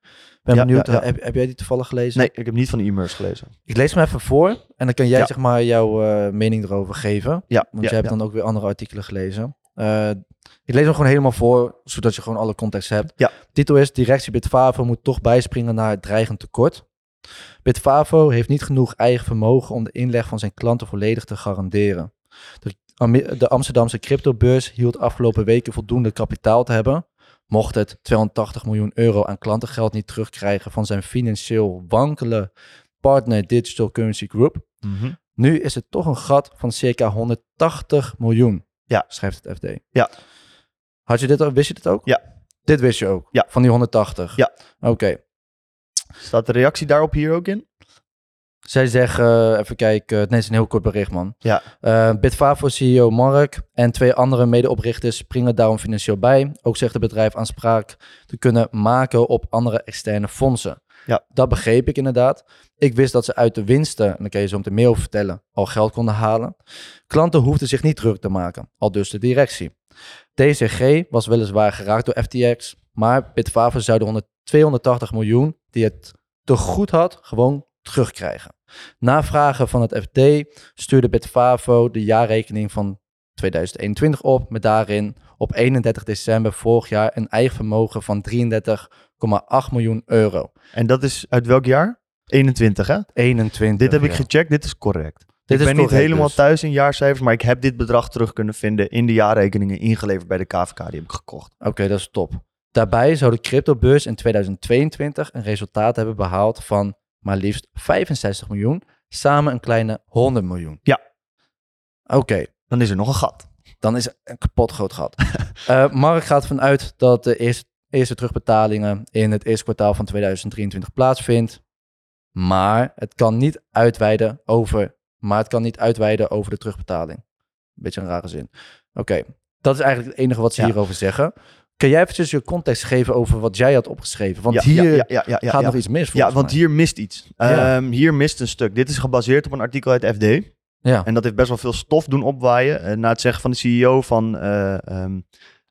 Ben Ja, benieuwd, ja, ja. eh, Heb, heb jij die toevallig gelezen? nee, ik heb niet van e-mails gelezen. Ik lees hem even voor en dan kan jij zeg maar jouw eh, mening erover geven. Ja, Want jij hebt dan ook weer andere artikelen gelezen. Ik lees hem gewoon helemaal voor, zodat je gewoon alle context hebt. Ja. Titel is, directie Bitfavo moet toch bijspringen naar het dreigend tekort. Bitfavo heeft niet genoeg eigen vermogen om de inleg van zijn klanten volledig te garanderen. De, Ame- de Amsterdamse cryptobeurs hield afgelopen weken voldoende kapitaal te hebben. Mocht het 280 miljoen euro aan klantengeld niet terugkrijgen van zijn financieel wankele partner Digital Currency Group, Mhm. nu is het toch een gat van circa 180 miljoen. Ja. Schrijft het FD. Ja. Had je dit? Wist je dit ook? Ja. Dit wist je ook? Ja. Van die 180? Ja. Oké. Staat de reactie daarop hier ook in? Zij zeggen, even kijken, nee, het is een heel kort bericht, man. Ja. Eh Bitfavo CEO Mark en twee andere medeoprichters springen daarom financieel bij. Ook zegt het bedrijf aanspraak te kunnen maken op andere externe fondsen. Ja. Dat begreep ik inderdaad. Ik wist dat ze uit de winsten, en daar kan je zo meteen meer over vertellen, al geld konden halen. Klanten hoefden zich niet druk te maken, al dus de directie. DCG was weliswaar geraakt door FTX, maar Bitfavo zou de 100 280 miljoen die het te goed had, gewoon terugkrijgen. Na vragen van het FD stuurde Bitfavo de jaarrekening van 2021 op, met daarin op 31 december vorig jaar een eigen vermogen van 33,8 miljoen euro. En dat is uit welk jaar? 21, hè? 21. Dit heb ik gecheckt, dit is correct. Dit ik is ben niet helemaal dus. thuis in jaarcijfers, maar ik heb dit bedrag terug kunnen vinden in de jaarrekeningen ingeleverd bij de KVK. Die heb ik gekocht. Oké, dat is top. Daarbij zou de cryptobeurs in 2022 een resultaat hebben behaald van maar liefst 65 miljoen, samen een kleine 100 miljoen. Ja. Oké, Dan is er nog een gat. dan is een kapot groot gat. Eh Mark gaat vanuit dat de eerste, eerste terugbetalingen in het eerste kwartaal van 2023 plaatsvindt. Maar het kan niet uitweiden over, maar het kan niet uitweiden over de terugbetaling. Beetje een rare zin. Oké, dat is eigenlijk het enige wat ze Ja. hierover zeggen. Kun jij eventjes je context geven over wat jij had opgeschreven? Want ja, hier ja, ja, gaat nog iets mis Ja, want mij. hier mist iets. Ehm, hier mist een stuk. Dit is gebaseerd op een artikel uit FD. Ja, En dat heeft best wel veel stof doen opwaaien. Eh, na het zeggen van de CEO van eh ehm,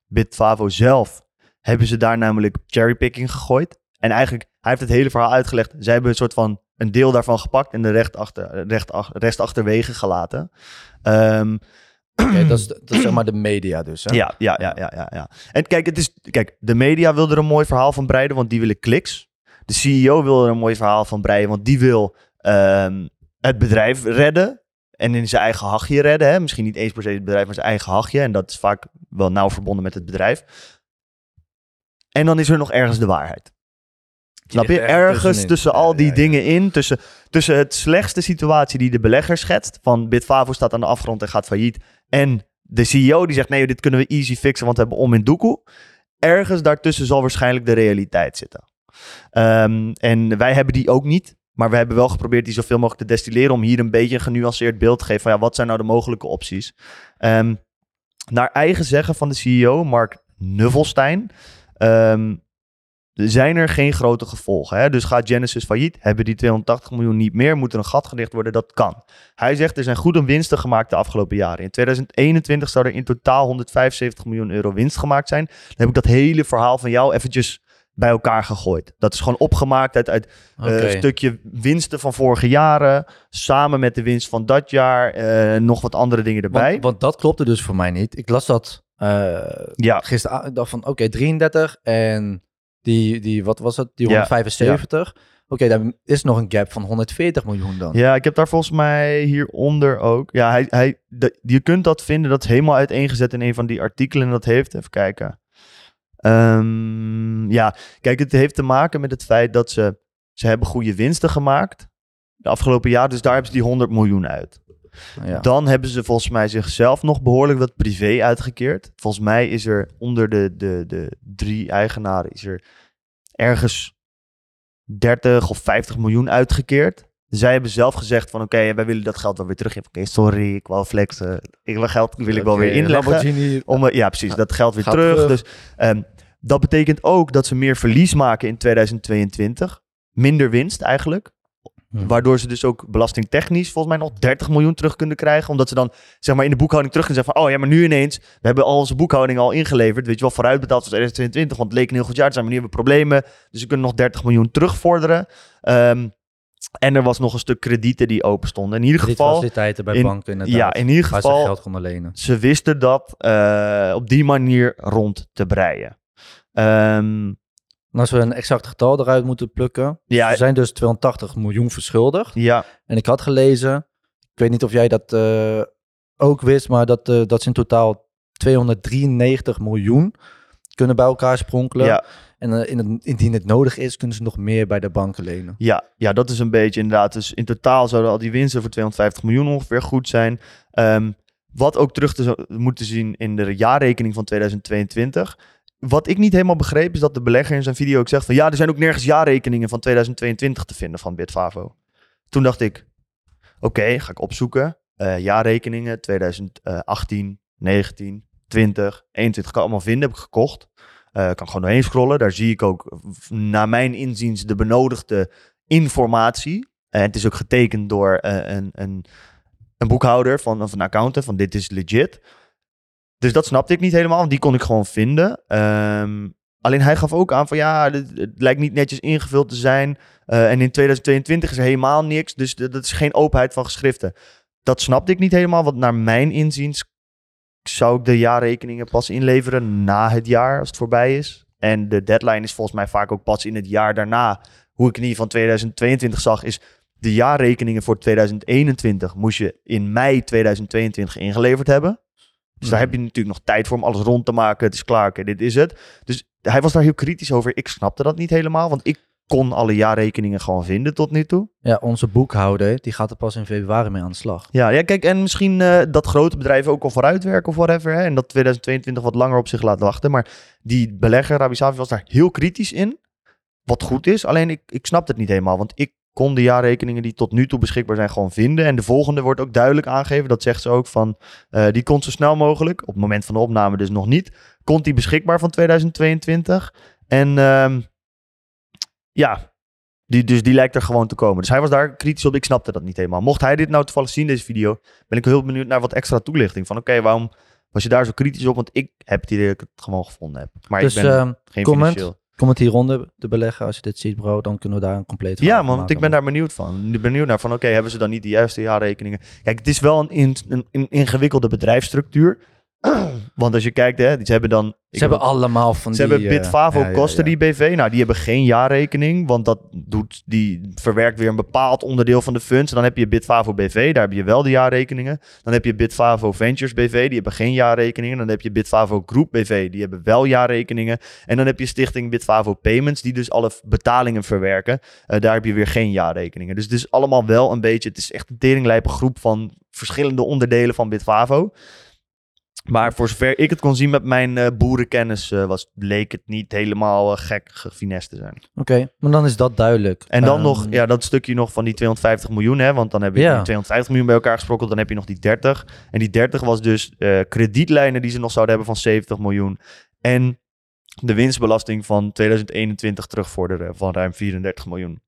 Bitfavo zelf, hebben ze daar namelijk cherrypicking gegooid. En eigenlijk, hij heeft het hele verhaal uitgelegd. Zij hebben een soort van een deel daarvan gepakt en de recht achter, recht, ach- rest achterwege gelaten. Ehm, dat, is, dat is zeg maar de media dus. Hè? ja, ja, ja, ja, ja, ja. En kijk, het is, kijk, de media wil er een mooi verhaal van breiden, want die willen kliks. De CEO wil er een mooi verhaal van breiden, want die wil ehm, het bedrijf redden. En in zijn eigen hachje redden. Hè? Misschien niet eens per se het bedrijf, maar zijn eigen hachje. En dat is vaak wel nauw verbonden met het bedrijf. En dan is er nog ergens de waarheid. Snap je? ergens tussenin. tussen al die ja, ja. dingen in. Tussen, tussen het slechtste situatie die de belegger schetst. Van Bitfavo staat aan de afgrond en gaat failliet. En de CEO die zegt nee, dit kunnen we easy fixen, want we hebben om in doekoe. Ergens daartussen zal waarschijnlijk de realiteit zitten. Ehm, en wij hebben die ook niet. Maar we hebben wel geprobeerd die zoveel mogelijk te destilleren. Om hier een beetje een genuanceerd beeld te geven. Van ja, wat zijn nou de mogelijke opties? Ehm, naar eigen zeggen van de CEO, Mark Nuffelstein. ehm, zijn er geen grote gevolgen. Hè? Dus gaat Genesis failliet, hebben die 280 miljoen niet meer, moet er een gat gedicht worden, dat kan. Hij zegt er zijn goede winsten gemaakt de afgelopen jaren. In 2021 zou er in totaal 175 miljoen euro winst gemaakt zijn. Dan heb ik dat hele verhaal van jou eventjes bij elkaar gegooid. Dat is gewoon opgemaakt uit, uit eh, een stukje winsten van vorige jaren, samen met de winst van dat jaar, eh, nog wat andere dingen erbij. Want, want dat klopte dus voor mij niet. Ik las dat eh ja, gisteren. Dacht van, oké, 33 en die, die, wat was het? Die Ja, 175. Oké, dan is nog een gap van 140 miljoen dan. Ja, ik heb daar volgens mij hieronder ook. Ja, hij, hij, de- je kunt dat vinden. Dat is helemaal uiteengezet in een van die artikelen. Dat heeft, even kijken. Ehm, ja, kijk, het heeft te maken met het feit dat ze, ze hebben goede winsten gemaakt. De afgelopen jaar, dus daar hebben ze die 100 miljoen uit. Ja. Dan hebben ze volgens mij zichzelf nog behoorlijk wat privé uitgekeerd. Volgens mij is er onder de, de, de drie eigenaren is er ergens 30 of 50 miljoen uitgekeerd. Zij hebben zelf gezegd van oké, wij willen dat geld wel weer teruggeven. Oké, sorry, ik wou flexen. Ik wil geld wil ik wel weer inleggen. Lamborghini. Om, eh, ja, precies, dat geld weer terug. Dus ehm, dat betekent ook dat ze meer verlies maken in 2022. Minder winst eigenlijk. Waardoor ze dus ook belastingtechnisch volgens mij nog 30 miljoen terug kunnen krijgen. Omdat ze dan zeg maar in de boekhouding terug kunnen zeggen van... oh ja, maar nu ineens, we hebben al onze boekhouding al ingeleverd. Weet je wel, vooruitbetaald voor 2022. Want het leek een heel goed jaar te zijn, maar nu hebben we problemen. Dus we kunnen nog 30 miljoen terugvorderen. Ehm, en er was nog een stuk kredieten die open stonden. In ieder geval, faciliteiten bij in- banken inderdaad. ja, in ieder waar ze geval, geld konden lenen. ze wisten dat eh, op die manier rond te breien. Ehm, En als we een exact getal eruit moeten plukken. ja, Ze zijn dus 280 miljoen verschuldigd. ja, En ik had gelezen, ik weet niet of jij dat eh, ook wist, maar dat, eh, dat ze in totaal 293 miljoen kunnen bij elkaar spronkelen. ja, En eh, in het, indien het nodig is, kunnen ze nog meer bij de banken lenen. Ja, ja, dat is een beetje inderdaad. Dus in totaal zouden al die winsten voor 250 miljoen ongeveer goed zijn. Ehm, wat ook terug te moeten zien in de jaarrekening van 2022. Wat ik niet helemaal begreep is dat de belegger in zijn video ook zegt van ja, er zijn ook nergens jaarrekeningen van 2022 te vinden van Bitfavo. Toen dacht ik, oké, ga ik opzoeken. Eh, jaarrekeningen 2018, 19, 20, 21 kan ik allemaal vinden, heb ik gekocht. Eh kan gewoon doorheen scrollen. Daar zie ik ook, naar mijn inziens, de benodigde informatie. En het is ook getekend door eh, een, een, een boekhouder van, of een accountant van dit is legit. Dus dat snapte ik niet helemaal, want die kon ik gewoon vinden. Ehm, alleen hij gaf ook aan van ja, het lijkt niet netjes ingevuld te zijn. Eh, en in 2022 is er helemaal niks, dus dat is geen openheid van geschriften. Dat snapte ik niet helemaal, want naar mijn inziens zou ik de jaarrekeningen pas inleveren na het jaar, als het voorbij is. En de deadline is volgens mij vaak ook pas in het jaar daarna. Hoe ik in ieder geval 2022 zag, is de jaarrekeningen voor 2021 moest je in mei 2022 ingeleverd hebben. Dus daar heb je natuurlijk nog tijd voor om alles rond te maken. Het is klaar, oké, dit is het. Dus hij was daar heel kritisch over. Ik snapte dat niet helemaal, want ik kon alle jaarrekeningen gewoon vinden tot nu toe. Ja, onze boekhouder, die gaat er pas in februari mee aan de slag. Ja, ja kijk, en misschien eh, dat grote bedrijven ook al vooruitwerken of whatever. Hè, en dat 2022 wat langer op zich laat wachten. Maar die belegger, Rabi Safi, was daar heel kritisch in. Wat goed is, alleen ik, ik snap het niet helemaal. Want ik kon de jaarrekeningen die tot nu toe beschikbaar zijn gewoon vinden. En de volgende wordt ook duidelijk aangegeven. Dat zegt ze ook van, eh, die komt zo snel mogelijk. Op het moment van de opname dus nog niet. Komt die beschikbaar van 2022. En ehm, ja, die, dus die lijkt er gewoon te komen. Dus hij was daar kritisch op. Ik snapte dat niet helemaal. Mocht hij dit nou toevallig zien, deze video, ben ik heel benieuwd naar wat extra toelichting. Van oké, waarom was je daar zo kritisch op? Want ik heb het idee dat ik het gewoon gevonden heb. Maar dus ik ben ehm, geen comment, financieel. Comment hieronder, de belegger, als je dit ziet bro, dan kunnen we daar een compleet Ja, man, want ik ben daar benieuwd van. Ik ben benieuwd naar van, oké, hebben ze dan niet de juiste jaarrekeningen? Kijk, het is wel een, in- een, een ingewikkelde bedrijfsstructuur. want als je kijkt, hè, ze hebben dan... Ze heb hebben allemaal van Ze die... hebben eh, Bitfavo ja, ja, kosten ja. die BV. Nou, die hebben geen jaarrekening, want dat doet, die verwerkt weer een bepaald onderdeel van de funds. En dan heb je Bitfavo BV, daar heb je wel de jaarrekeningen. Dan heb je Bitfavo Ventures BV, die hebben geen jaarrekeningen. Dan heb je Bitfavo Group BV, die hebben wel jaarrekeningen. En dan heb je stichting Bitfavo Payments, die dus alle betalingen verwerken. Eh, daar heb je weer geen jaarrekeningen. Dus het is allemaal wel een beetje, het is echt een teringlijpe groep van verschillende onderdelen van Bitfavo. Maar voor zover ik het kon zien met mijn eh, boerenkennis, eh, was, leek het niet helemaal eh, gek gefinest te zijn. Oké, maar dan is dat duidelijk. En dan Ehm, nog, ja, dat stukje nog van die 250 miljoen, hè, want dan heb je die 250 miljoen bij elkaar gesprokkeld, dan heb je nog die 30. En die 30 was dus kredietlijnen die ze nog zouden hebben van 70 miljoen. En de winstbelasting van 2021 terugvorderen van ruim 34 miljoen.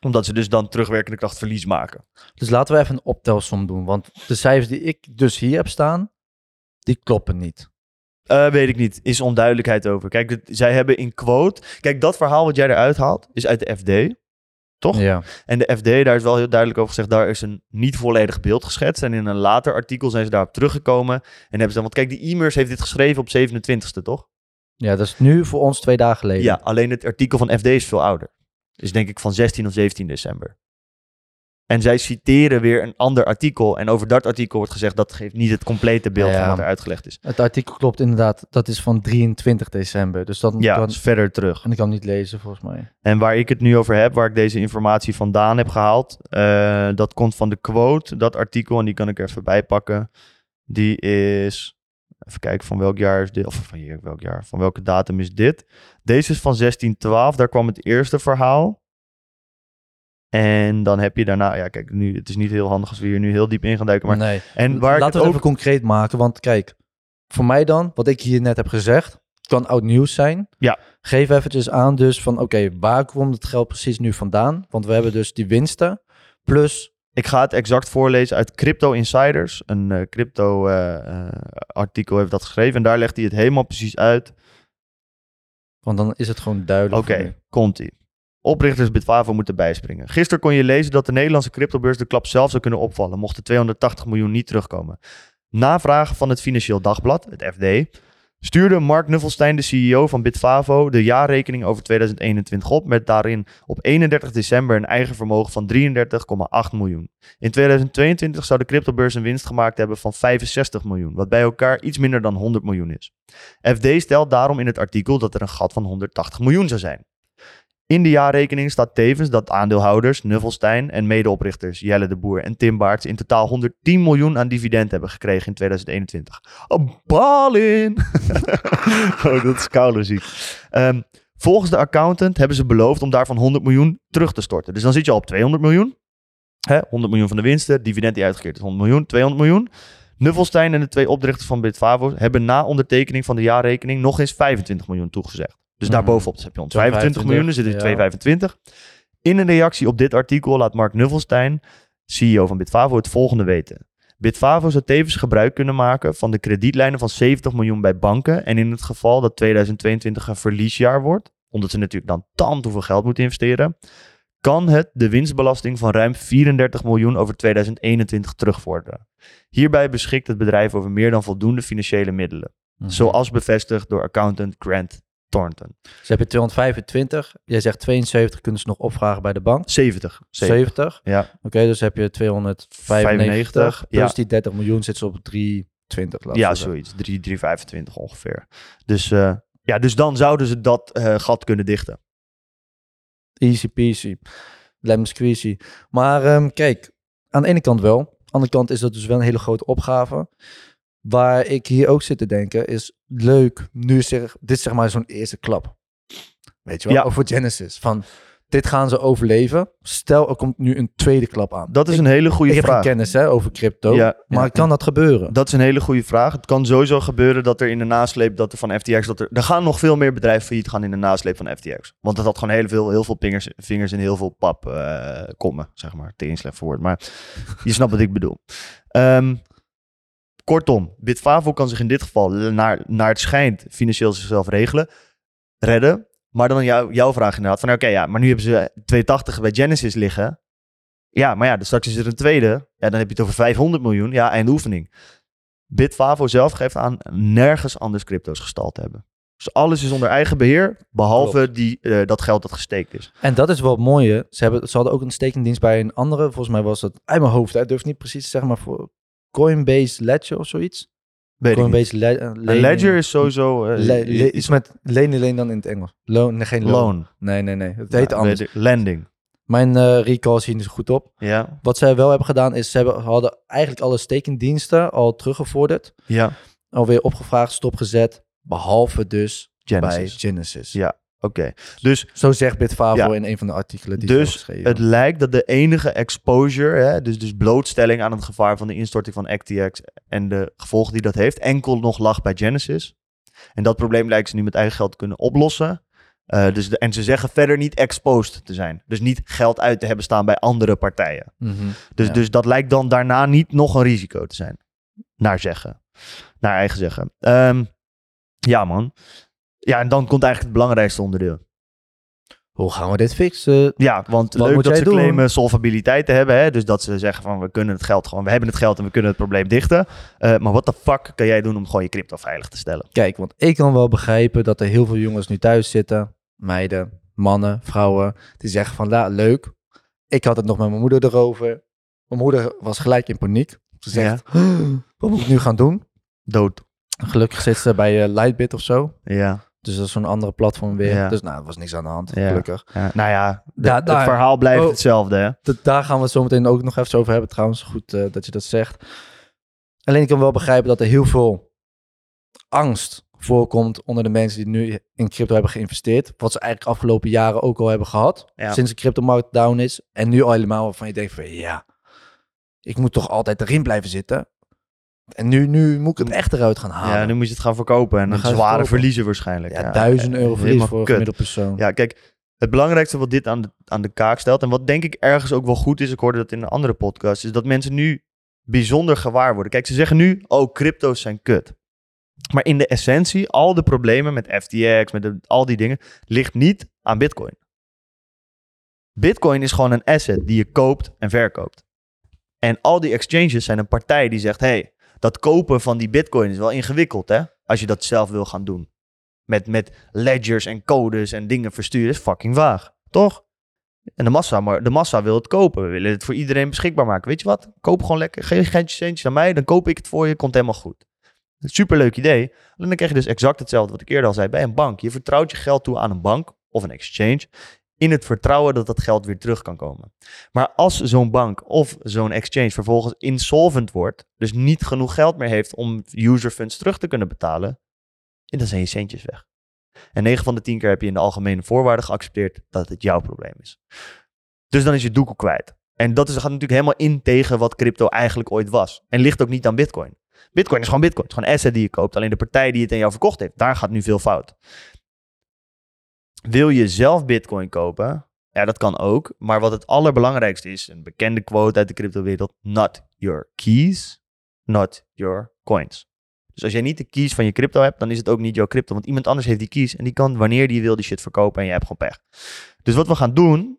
Omdat ze dus dan terugwerkende kracht verlies maken. Dus laten we even een optelsom doen. Want de cijfers die ik dus hier heb staan, die kloppen niet. Eh, weet ik niet. Is onduidelijkheid over. Kijk, zij hebben in quote. Kijk, dat verhaal wat jij eruit haalt, is uit de FD. Toch? Ja. En de FD, daar is wel heel duidelijk over gezegd, daar is een niet volledig beeld geschetst. En in een later artikel zijn ze daarop teruggekomen. En hebben ze dan, want kijk, die e-mails heeft dit geschreven op 27e, toch? ja, dat is nu voor ons twee dagen geleden. Ja, alleen het artikel van FD is veel ouder. Is denk ik van 16 of 17 december. En zij citeren weer een ander artikel. En over dat artikel wordt gezegd dat geeft niet het complete beeld Ja. van wat er uitgelegd is. Het artikel klopt inderdaad. Dat is van 23 december. Dus dat Ja, kan, is verder terug. en ik kan niet lezen volgens mij. En waar ik het nu over heb, waar ik deze informatie vandaan heb gehaald, eh, dat komt van de quote, dat artikel, en die kan ik er even bij pakken. Die is, even kijken van welk jaar is dit, of van hier, welk jaar, van welke datum is dit? Deze is van 1612, daar kwam het eerste verhaal. En dan heb je daarna, ja kijk, nu, het is niet heel handig als we hier nu heel diep in gaan duiken, maar... nee. En waar ik Laten het we het ook... even concreet maken. Want kijk, voor mij dan, wat ik hier net heb gezegd, kan oud nieuws zijn. Ja. Geef eventjes aan dus van, oké, waar komt het geld precies nu vandaan? Want we hebben dus die winsten. Plus, Ik ga het exact voorlezen uit Crypto Insiders. Een eh, crypto eh, eh, artikel heeft dat geschreven. En daar legt hij het helemaal precies uit. want dan is het gewoon duidelijk. Oké, voor nu. komt-ie. Oprichters Bitfavo moeten bijspringen. Gisteren kon je lezen dat de Nederlandse cryptobeurs de klap zelf zou kunnen opvallen, mocht de 280 miljoen niet terugkomen. Na vragen van het Financieel Dagblad, het FD, stuurde Mark Nuffelstein, de CEO van Bitfavo, de jaarrekening over 2021 op, met daarin op 31 december een eigen vermogen van 33,8 miljoen. In 2022 zou de cryptobeurs een winst gemaakt hebben van 65 miljoen, wat bij elkaar iets minder dan 100 miljoen is. FD stelt daarom in het artikel dat er een gat van 180 miljoen zou zijn. In de jaarrekening staat tevens dat aandeelhouders Nuffelstein en medeoprichters Jelle de Boer en Tim Baerts in totaal 110 miljoen aan dividend hebben gekregen in 2021. Een balin! oh, dat is koude ziek. Ehm, volgens de accountant hebben ze beloofd om daarvan 100 miljoen terug te storten. Dus dan zit je al op 200 miljoen. Hè, 100 miljoen van de winsten, dividend die uitgekeerd is 100 miljoen, 200 miljoen. Nuffelstein en de twee oprichters van Bitfavo hebben na ondertekening van de jaarrekening nog eens 25 miljoen toegezegd. Dus Mhm. daarbovenop dus heb je 125 miljoen, dus dit is ja. 225. In een reactie op dit artikel laat Mark Nuffelstein, CEO van Bitfavo, het volgende weten. Bitfavo zou tevens gebruik kunnen maken van de kredietlijnen van 70 miljoen bij banken. En in het geval dat 2022 een verliesjaar wordt, omdat ze natuurlijk dan tand hoeveel geld moeten investeren, kan het de winstbelasting van ruim 34 miljoen over 2021 terugvorderen. Hierbij beschikt het bedrijf over meer dan voldoende financiële middelen. Mhm. Zoals bevestigd door accountant Grant Thornton. Dus heb je 225. Jij zegt 72 kunnen ze nog opvragen bij de bank. 70. 70. Ja, Oké, dus heb je 295. 95, plus ja. die 30 miljoen zit ze op 320. laten ja zoiets. 3, 325 ongeveer. Dus, eh, ja, dus dan zouden ze dat eh, gat kunnen dichten. Easy peasy. Lemon squeezy. Maar ehm, kijk, aan de ene kant wel. Aan de andere kant is dat dus wel een hele grote opgave. Waar ik hier ook zit te denken is leuk. Nu is er, dit is zeg maar zo'n eerste klap. Weet je wel? Ja. Over Genesis. Van dit gaan ze overleven. Stel er komt nu een tweede klap aan. Dat is Ik- een hele goede ik heb geen vraag. kennis hè, over crypto. Ja, maar ja. kan dat gebeuren? Dat is een hele goede vraag. Het kan sowieso gebeuren dat er in de nasleep dat er van FTX dat er er gaan nog veel meer bedrijven failliet gaan in de nasleep van FTX. Want dat had gewoon heel veel, heel veel pingers, vingers in heel veel pap eh komen, zeg maar. Te slecht voor woord, maar je snapt wat ik bedoel. Ehm, kortom, Bitfavo kan zich in dit geval naar, naar het schijnt financieel zichzelf regelen, redden. Maar dan jou, jouw vraag inderdaad van oké, ja, maar nu hebben ze 280 bij Genesis liggen. Ja, maar ja, dus straks is er een tweede. Ja, dan heb je het over 500 miljoen. Ja, eindoefening. Bitfavo zelf geeft aan nergens anders crypto's gestald te hebben. Dus alles is onder eigen beheer, behalve die, eh, dat geld dat gesteekt is. En dat is wel het mooie. Ze, hebben, ze hadden ook een stekendienst bij een andere. Volgens mij was dat uit mijn hoofd. Hè, ik durf niet precies te zeggen, maar voor Coinbase Ledger of zoiets. Weet. Coinbase Le eh, lening- ledger is sowieso... eh, Le- le- is iets met lenen alleen dan in het Engels. Loan, nee, geen loan. loan. Nee, nee, nee. Het heet Ja, anders. Lending. Mijn eh recall is niet zo goed op. Ja, Wat zij wel hebben gedaan is, ze hebben, hadden eigenlijk alle stekendiensten al teruggevorderd. ja. Alweer opgevraagd, stopgezet. Behalve dus bij Genesis. Genesis. Ja. Oké. Dus Zo zegt Bitfavo Ja. in een van de artikelen die Dus het lijkt dat de enige exposure, hè, dus, dus blootstelling aan het gevaar van de instorting van FTX en de gevolgen die dat heeft, enkel nog lag bij Genesis. En dat probleem lijken ze nu met eigen geld te kunnen oplossen. Eh, dus de, en ze zeggen verder niet exposed te zijn. Dus niet geld uit te hebben staan bij andere partijen. Mhm. Dus, Ja. dus dat lijkt dan daarna niet nog een risico te zijn. Naar zeggen. Naar eigen zeggen. Ehm, ja, man. Ja, en dan komt eigenlijk het belangrijkste onderdeel. Hoe gaan we dit fixen? Ja, want Wat leuk dat ze doen? claimen solvabiliteit te hebben. Hè? Dus dat ze zeggen van we kunnen het geld gewoon, we hebben het geld en we kunnen het probleem dichten. Eh, maar wat de fuck kan jij doen om gewoon je crypto veilig te stellen? Kijk, want ik kan wel begrijpen dat er heel veel jongens nu thuis zitten. Meiden, mannen, vrouwen. Die zeggen van, ja, leuk. Ik had het nog met mijn moeder erover. Mijn moeder was gelijk in paniek. Ze zegt, wat moet ik nu gaan doen? Dood. Gelukkig zit ze bij eh, Lightbit of zo. Ja. Dus dat is zo'n andere platform weer. Ja. Dus nou, er was niks aan de hand, gelukkig. ja. Nou ja, de- het verhaal blijft Oh. hetzelfde. Hè? Daar gaan we het zo meteen ook nog even over hebben trouwens. Goed eh, dat je dat zegt. Alleen ik kan wel begrijpen dat er heel veel angst voorkomt onder de mensen die nu in crypto hebben geïnvesteerd. Wat ze eigenlijk afgelopen jaren ook al hebben gehad. Ja. Sinds de cryptomarkt down is. En nu al helemaal waarvan je denkt van ja, ik moet toch altijd erin blijven zitten. En nu, nu moet ik het echt eruit gaan halen. Ja, nu moet je het gaan verkopen en Dan zware verliezen waarschijnlijk. ja, duizend euro verlies voor een kut. gemiddeld persoon. Ja, kijk, het belangrijkste wat dit aan de, aan de kaak stelt... en wat denk ik ergens ook wel goed is... ik hoorde dat in een andere podcast... is dat mensen nu bijzonder gewaar worden. Kijk, ze zeggen nu, oh, crypto's zijn kut. Maar in de essentie, al de problemen met FTX... met de- al die dingen, ligt niet aan bitcoin. Bitcoin is gewoon een asset die je koopt en verkoopt. En al die exchanges zijn een partij die zegt... hey, dat kopen van die bitcoin is wel ingewikkeld, hè? Als je dat zelf wil gaan doen met, met ledgers en codes en dingen versturen is fucking vaag. Toch? En de massa, maar de massa wil het kopen. We willen het voor iedereen beschikbaar maken. Weet je wat? Koop gewoon lekker. Geef geen centjes aan mij, dan koop ik het voor je. Komt helemaal goed. Superleuk idee. En dan krijg je dus exact hetzelfde wat ik eerder al zei bij een bank. Je vertrouwt je geld toe aan een bank of een exchange. In het vertrouwen dat dat geld weer terug kan komen. Maar als zo'n bank of zo'n exchange vervolgens insolvent wordt, dus niet genoeg geld meer heeft om user funds terug te kunnen betalen, en dan zijn je centjes weg. En 9 van de 10 keer heb je in de algemene voorwaarden geaccepteerd dat het jouw probleem is. Dus dan is je doekoe kwijt. En dat is, gaat natuurlijk helemaal in tegen wat crypto eigenlijk ooit was. En ligt ook niet aan bitcoin. Bitcoin is gewoon bitcoin. Het is gewoon asset die je koopt. Alleen de partij die het aan jou verkocht heeft, daar gaat nu veel fout. Wil je zelf bitcoin kopen? Ja, dat kan ook. Maar wat het allerbelangrijkste is, een bekende quote uit de cryptowereld. Not your keys, not your coins. Dus als jij niet de keys van je crypto hebt, dan is het ook niet jouw crypto. Want iemand anders heeft die keys en die kan wanneer die wil die shit verkopen en je hebt gewoon pech. Dus wat we gaan doen,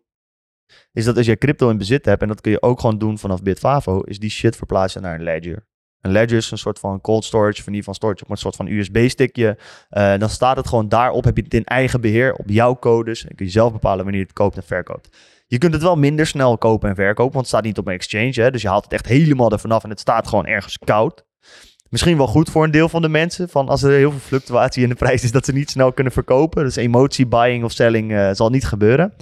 is dat als jij crypto in bezit hebt, en dat kun je ook gewoon doen vanaf Bitfavo, is die shit verplaatsen naar een ledger. Een ledger is een soort van cold storage, ieder geval storage op een soort van USB-stickje. Eh, dan staat het gewoon daarop, heb je het in eigen beheer, op jouw codes. En kun je zelf bepalen wanneer je het koopt en verkoopt. Je kunt het wel minder snel kopen en verkopen, want het staat niet op een exchange. Hè? Dus je haalt het echt helemaal ervan af en het staat gewoon ergens koud. Misschien wel goed voor een deel van de mensen. Van als er heel veel fluctuatie in de prijs is, dat ze niet snel kunnen verkopen. Dus emotie, buying of selling eh, zal niet gebeuren.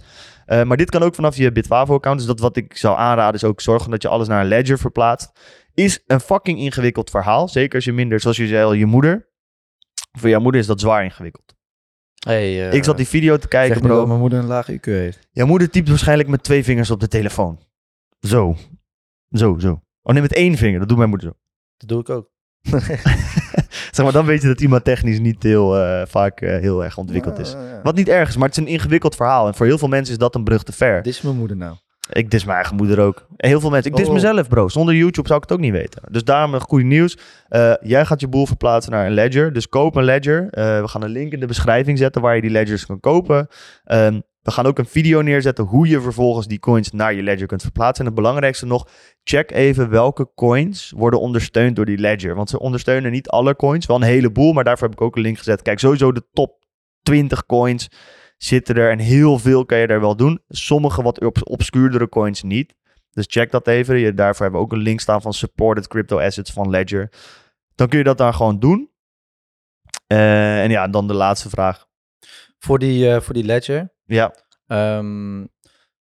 Eh, maar dit kan ook vanaf je Bitwavo-account. Dus dat wat ik zou aanraden is ook zorgen dat je alles naar een ledger verplaatst. Is een fucking ingewikkeld verhaal. Zeker als je minder, zoals je zei al, je moeder. Voor jouw moeder is dat zwaar ingewikkeld. Hey, eh, ik zat die video te zeg kijken, niet dat bro. mijn moeder een lage IQ heeft. Jouw moeder typt waarschijnlijk met twee vingers op de telefoon. Zo. Zo, zo. Oh nee, met één vinger. Dat doet mijn moeder zo. Dat doe ik ook. Zeg maar, dan weet je dat iemand technisch niet heel eh, vaak eh, heel erg ontwikkeld is. Ja, ja, ja. Wat niet erg is, maar het is een ingewikkeld verhaal. En voor heel veel mensen is dat een brug te ver. Dit is mijn moeder nou. Ik dis mijn eigen moeder ook. En heel veel mensen. Ik dis Oh. mezelf, bro. Zonder YouTube zou ik het ook niet weten. Dus daarom een goede nieuws. Eh, jij gaat je boel verplaatsen naar een ledger. Dus koop een ledger. Eh, we gaan een link in de beschrijving zetten waar je die ledgers kan kopen. Ehm, we gaan ook een video neerzetten hoe je vervolgens die coins naar je ledger kunt verplaatsen. En het belangrijkste nog, check even welke coins worden ondersteund door die ledger. Want ze ondersteunen niet alle coins, wel een heleboel, maar daarvoor heb ik ook een link gezet. Kijk, sowieso de top 20 coins zitten er en heel veel kan je daar wel doen. Sommige wat obs- obscuurdere coins niet. Dus check dat even. Je, daarvoor hebben we ook een link staan van supported crypto assets van Ledger. Dan kun je dat daar gewoon doen. Eh, en ja, dan de laatste vraag. Voor die, eh, voor die ledger. Ja, Ehm,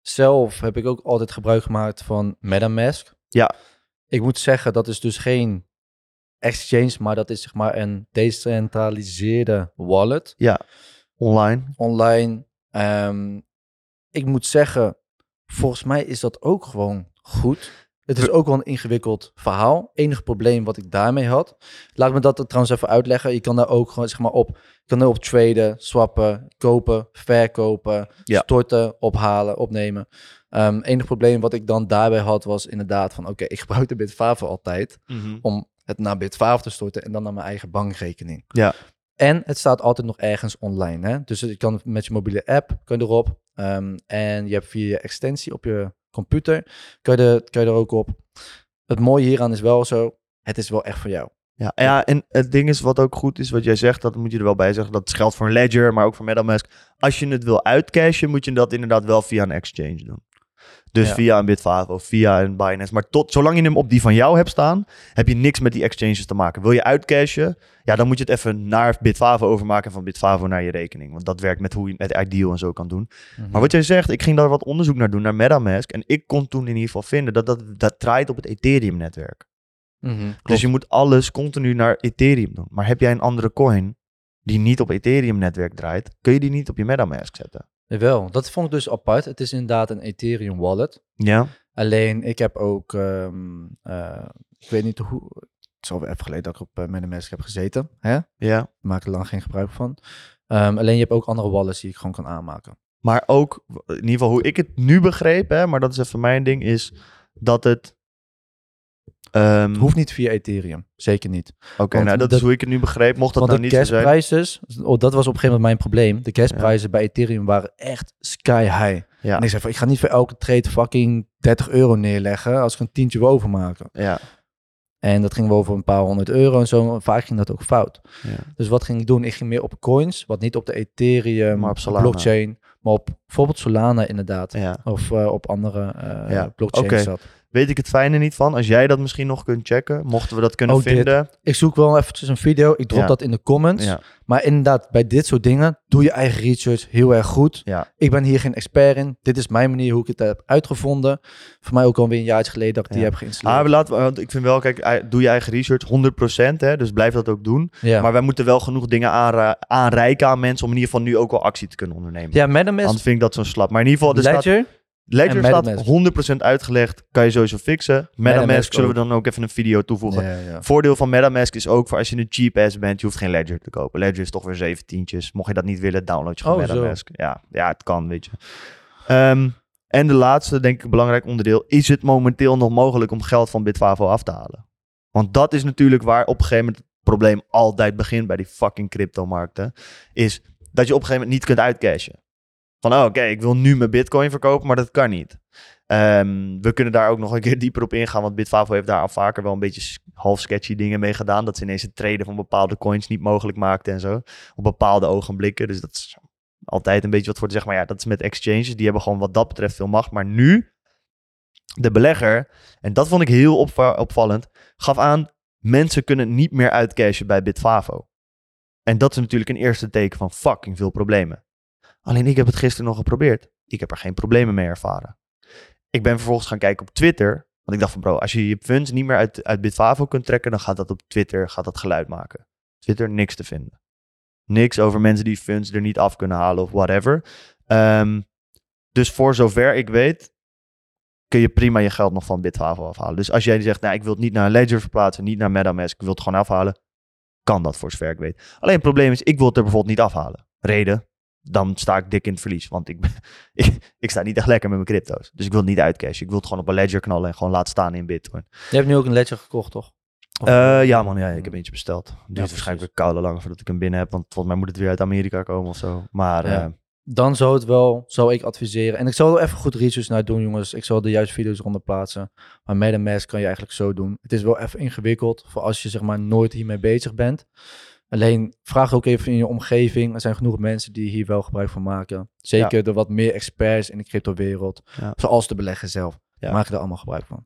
zelf heb ik ook altijd gebruik gemaakt van MetaMask. Ja. Ik moet zeggen, dat is dus geen exchange, maar dat is zeg maar een decentraliseerde wallet online. online. Ehm, ik moet zeggen, volgens mij is dat ook gewoon goed. Het is ook wel een ingewikkeld verhaal. Enige probleem wat ik daarmee had. Laat me dat trouwens even uitleggen. Je kan daar ook gewoon zeg maar op. Je kan erop traden, swappen, kopen, verkopen, Ja. storten, ophalen, opnemen. Ehm enige probleem wat ik dan daarbij had was inderdaad van oké, ik gebruik de Bitfavo altijd om het naar Bitfavo te storten en dan naar mijn eigen bankrekening. Ja. En het staat altijd nog ergens online. Hè? Dus je kan met je mobiele app kan je erop. Ehm, en je hebt via je extensie op je computer kan je, er, je ook op. Het mooie hieraan is wel zo, het is wel echt voor jou. Ja, ja, en het ding is wat ook goed is, wat jij zegt, dat moet je er wel bij zeggen. Dat geldt voor een Ledger, maar ook voor MetaMask. Als je het wil uitcashen, moet je dat inderdaad wel via een exchange doen. Dus Ja. via een Bitfavo of via een Binance. Maar tot, zolang je hem op die van jou hebt staan, heb je niks met die exchanges te maken. Wil je uitcashen, ja, dan moet je het even naar Bitfavo overmaken en van Bitfavo naar je rekening. Want dat werkt met hoe je het Ideal en zo kan doen. Maar wat jij zegt, ik ging daar wat onderzoek naar doen, naar MetaMask. En ik kon toen in ieder geval vinden dat dat, dat draait op het Ethereum-netwerk. Mhm, Dus je moet alles continu naar Ethereum doen. Maar heb jij een andere coin die niet op Ethereum-netwerk draait, kun je die niet op je MetaMask zetten. Wel, dat vond ik dus apart. Het is inderdaad een Ethereum wallet. Ja, Alleen, ik heb ook, ehm, eh, ik weet niet hoe, het is alweer even geleden dat ik op uh, MetaMask heb gezeten. Hè? ja. Ik maak er lang geen gebruik van. Ehm, alleen je hebt ook andere wallets die ik gewoon kan aanmaken. Maar ook, in ieder geval hoe ik het nu begreep, hè, maar dat is even mijn ding, is dat het... Het hoeft niet via Ethereum, zeker niet. Oké, nou dat de- is hoe ik het nu begreep. Mocht dat Want nou de niet zo zijn... oh, dat was op een gegeven moment mijn probleem. De gasprijzen bij Ethereum waren echt sky high. Ja, En ik zei van, ik ga niet voor elke trade fucking 30 euro neerleggen als ik een tientje wil overmaken. ja, En dat ging wel over een paar honderd euro en zo. Vaak ging dat ook fout. ja. Dus wat ging ik doen? Ik ging meer op coins, wat niet op de Ethereum Maar op Solana. blockchain, maar op bijvoorbeeld Solana inderdaad. ja. Of eh, op andere eh Ja, blockchains oké. zat. Weet ik het fijne niet van. Als jij dat misschien nog kunt checken, mochten we dat kunnen Oh, dit. vinden. Ik zoek wel eventjes een video. Ik drop Ja. dat in de comments. Ja, Maar inderdaad, bij dit soort dingen, doe je eigen research heel erg goed. ja, Ik ben hier geen expert in. Dit is mijn manier hoe ik het heb uitgevonden. Voor mij ook alweer een jaartje geleden dat ik die heb geïnstalleerd. Ah, laten, we- want ik vind wel, kijk, doe je eigen research 100%, hè, dus blijf dat ook doen. ja. Maar wij moeten wel genoeg dingen aanra- aanreiken aan mensen om in ieder geval nu ook wel actie te kunnen ondernemen. ja, MetaMask, Anders vind ik dat zo slap. Maar in ieder geval, er staat, Ledger. Staat MetaMask. 100% uitgelegd, kan je sowieso fixen. MetaMask, MetaMask zullen we dan ook even een video toevoegen. Ja, ja. Voordeel van MetaMask is ook voor als je een cheap ass bent, je hoeft geen Ledger te kopen. Ledger is toch weer zeventientjes. Mocht je dat niet willen, download je gewoon Oh, zo. MetaMask. Ja, ja, het kan, weet je. Ehm, en de laatste, denk ik, belangrijk onderdeel. Is het momenteel nog mogelijk om geld van Bitfavo af te halen? Want dat is natuurlijk waar op een gegeven moment het probleem altijd begint bij die fucking cryptomarkten. Is dat je op een gegeven moment niet kunt uitcashen. Oh, oké, ik wil nu mijn bitcoin verkopen, maar dat kan niet. Ehm, we kunnen daar ook nog een keer dieper op ingaan, want Bitfavo heeft daar al vaker wel een beetje half sketchy dingen mee gedaan. Dat ze ineens het traden van bepaalde coins niet mogelijk maakten en zo. Op bepaalde ogenblikken. Dus dat is altijd een beetje wat voor te zeggen. Maar ja, dat is met exchanges. Die hebben gewoon wat dat betreft veel macht. Maar nu, de belegger, en dat vond ik heel opva- opvallend, gaf aan, mensen kunnen niet meer uitcashen bij Bitfavo. En dat is natuurlijk een eerste teken van fucking veel problemen. Alleen ik heb het gisteren nog geprobeerd. Ik heb er geen problemen mee ervaren. Ik ben vervolgens gaan kijken op Twitter. Want ik dacht van bro, als je je funds niet meer uit, uit Bitfavo kunt trekken, dan gaat dat op Twitter gaat dat geluid maken. Twitter niks te vinden. Niks over mensen die funds er niet af kunnen halen of whatever. Ehm, dus voor zover ik weet, kun je prima je geld nog van Bitfavo afhalen. Dus als jij zegt, nou ik wil het niet naar Ledger verplaatsen, niet naar MetaMask, ik wil het gewoon afhalen, kan dat voor zover ik weet. Alleen het probleem is, ik wil het er bijvoorbeeld niet afhalen. Reden, dan sta ik dik in het verlies. Want ik, ben- ik, ik sta niet echt lekker met mijn crypto's. Dus ik wil het niet uitcashen. Ik wil het gewoon op een ledger knallen en gewoon laten staan in bitcoin. Je hebt nu ook een ledger gekocht, toch? Eh, ja man, ja, ik heb eentje besteld. Het duurt waarschijnlijk weer koude lang voordat ik hem binnen heb. Want volgens mij moet het weer uit Amerika komen of zo. Maar Ja. eh, Dan zou het wel, zou ik adviseren. En ik zou er even goed research naar doen, jongens. Ik zal de juiste video's eronder plaatsen. Maar MetaMask kan je eigenlijk zo doen. Het is wel even ingewikkeld voor als je zeg maar nooit hiermee bezig bent. Alleen vraag ook even in je omgeving. Er zijn genoeg mensen die hier wel gebruik van maken. Zeker de wat meer experts in de cryptowereld. Ja. Zoals de belegger zelf. Ja. Maken er allemaal gebruik van.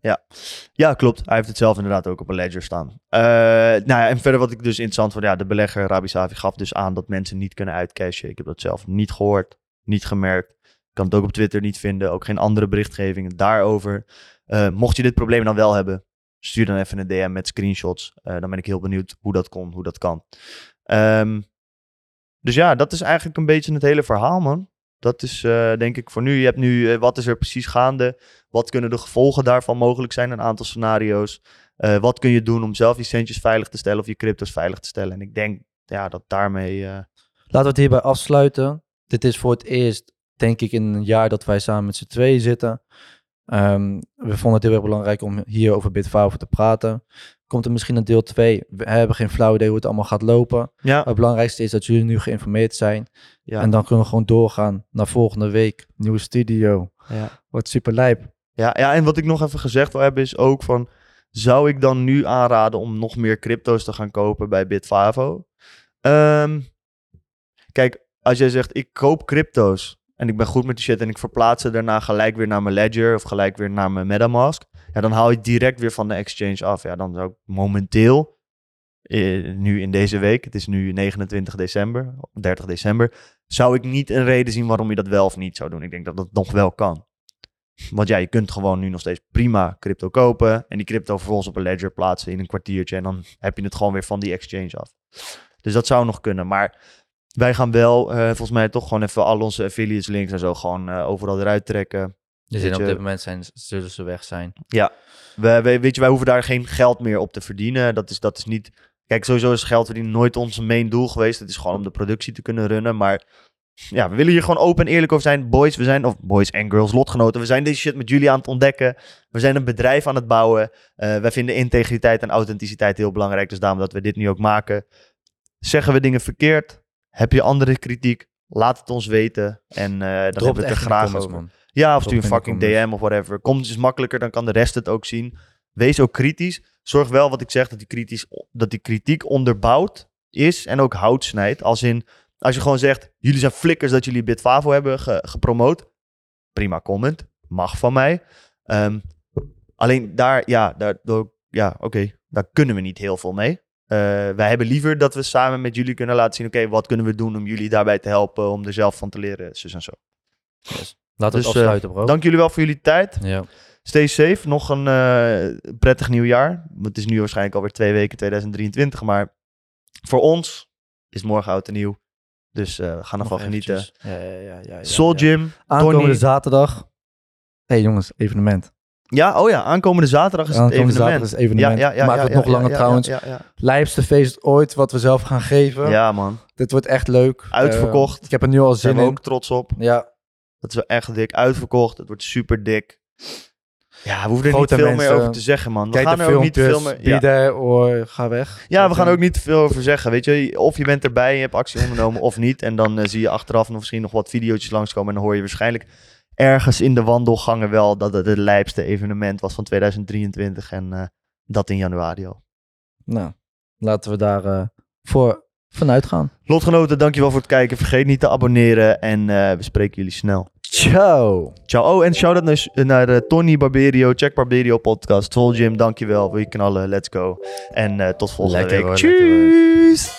ja, klopt. Hij heeft het zelf inderdaad ook op een ledger staan. Eh, nou ja, en verder wat ik dus interessant vond. Ja, de belegger Rabi Savi gaf dus aan dat mensen niet kunnen uitcashen. Ik heb dat zelf niet gehoord, niet gemerkt. Ik kan het ook op Twitter niet vinden. Ook geen andere berichtgevingen daarover. Eh, mocht je dit probleem dan wel hebben, stuur dan even een DM met screenshots. Eh, dan ben ik heel benieuwd hoe dat kon, hoe dat kan. Ehm, dus ja, dat is eigenlijk een beetje het hele verhaal, man. Dat is eh, denk ik voor nu. Je hebt nu, eh, wat is er precies gaande? Wat kunnen de gevolgen daarvan mogelijk zijn? Een aantal scenario's. Wat kun je doen om zelf je centjes veilig te stellen of je crypto's veilig te stellen? En ik denk ja, dat daarmee... Laten we het hierbij afsluiten. Dit is voor het eerst, denk ik, in een jaar dat wij samen met z'n tweeën zitten. Ehm, we vonden het heel erg belangrijk om hier over Bitfavo te praten. Komt er misschien een deel 2? We hebben geen flauw idee hoe het allemaal gaat lopen. ja, Het belangrijkste is dat jullie nu geïnformeerd zijn. ja, En dan kunnen we gewoon doorgaan naar volgende week. Nieuwe studio. ja. Wordt super lijp. Ja, ja, en wat ik nog even gezegd wil hebben is ook van... Zou ik dan nu aanraden om nog meer crypto's te gaan kopen bij Bitfavo? Ehm, kijk, als jij zegt ik koop crypto's en ik ben goed met die shit... en ik verplaats ze daarna gelijk weer naar mijn Ledger of gelijk weer naar mijn Metamask... Ja, dan haal je direct weer van de exchange af. Ja, dan zou ik momenteel, eh, nu in deze week... Het is nu 29 december, 30 december... zou ik niet een reden zien waarom je dat wel of niet zou doen. Ik denk dat dat nog wel kan. Want ja, je kunt gewoon nu nog steeds prima crypto kopen. En die crypto vervolgens op een ledger plaatsen in een kwartiertje. En dan heb je het gewoon weer van die exchange af. Dus dat zou nog kunnen. Maar wij gaan wel, eh, volgens mij, toch gewoon even al onze affiliates links en zo gewoon eh, overal eruit trekken. Dus Weet op dit moment zijn, zullen ze weg zijn. We, we- weet je, wij hoeven daar geen geld meer op te verdienen. Dat is, dat is niet. Kijk, sowieso is geld verdienen nooit ons main doel geweest. Het is gewoon om de productie te kunnen runnen. Maar ja, we willen hier gewoon open en eerlijk over zijn. Boys, we zijn, of boys en girls, lotgenoten. We zijn deze shit met jullie aan het ontdekken. We zijn een bedrijf aan het bouwen. Eh wij vinden integriteit en authenticiteit heel belangrijk. Dus daarom dat we dit nu ook maken. Zeggen we dingen verkeerd? Heb je andere kritiek? Laat het ons weten. En eh dan hebben we het er graag over. man. Ja, of stuur een fucking. DM of whatever. Comments is makkelijker, dan kan de rest het ook zien. Wees ook kritisch. Zorg wel, wat ik zeg, dat die, kritisch, dat die kritiek onderbouwd is en ook hout snijdt. Als in, als je gewoon zegt, jullie zijn flikkers dat jullie Bitfavo hebben ge- gepromoot. Prima comment, mag van mij. Ehm, alleen daar, ja, daar, door- ja oké, daar kunnen we niet heel veel mee. Eh, wij hebben liever dat we samen met jullie kunnen laten zien, oké, wat kunnen we doen om jullie daarbij te helpen, om er zelf van te leren, zus en zo. Laten we Dus, het eh, afsluiten, bro. Dank jullie wel voor jullie tijd. Ja. Stay safe. Nog een eh, prettig nieuwjaar. Het is nu waarschijnlijk alweer twee weken 2023. Maar voor ons is morgen oud en nieuw. Dus eh, we gaan ervan Nog genieten. Ja, ja, ja, ja, ja, Soul ja. Gym. Aankomende Tony. zaterdag. Hé hey, jongens, evenement. Ja, oh ja. Aankomende zaterdag is het Aankomende evenement. zaterdag is evenement. Ja, ja, ja, Maakt het nog langer trouwens. Lijpste feest ooit wat we zelf gaan geven. ja. Man. Dit wordt echt leuk. Uitverkocht. Eh, ik heb er nu al zin in. ook trots op. Ja, Dat is wel echt dik. Uitverkocht. Het wordt super dik. Ja, we hoeven er Grote niet veel mensen. meer over te zeggen, man. We kijk gaan er ook niet veel meer... Ja. Bieden, ga weg. Ja, we gaan er ook niet te veel over zeggen. Weet je, of je bent erbij, je hebt actie ondernomen of niet. En dan eh, zie je achteraf nog misschien nog wat video's langskomen. En dan hoor je waarschijnlijk ergens in de wandelgangen wel dat het het lijpste evenement was van 2023. En eh, dat in januari al. Nou, laten we daar eh, voor vanuit gaan. Lotgenoten, dankjewel voor het kijken. Vergeet niet te abonneren en eh, we spreken jullie snel. Ciao. Ciao. Oh, en shout-out naar, naar Tony Barberio, Check Barberio podcast. Soul Gym, dankjewel. Wil je knallen? Let's go. En tot volgende Lekker week. hoor. Tjus!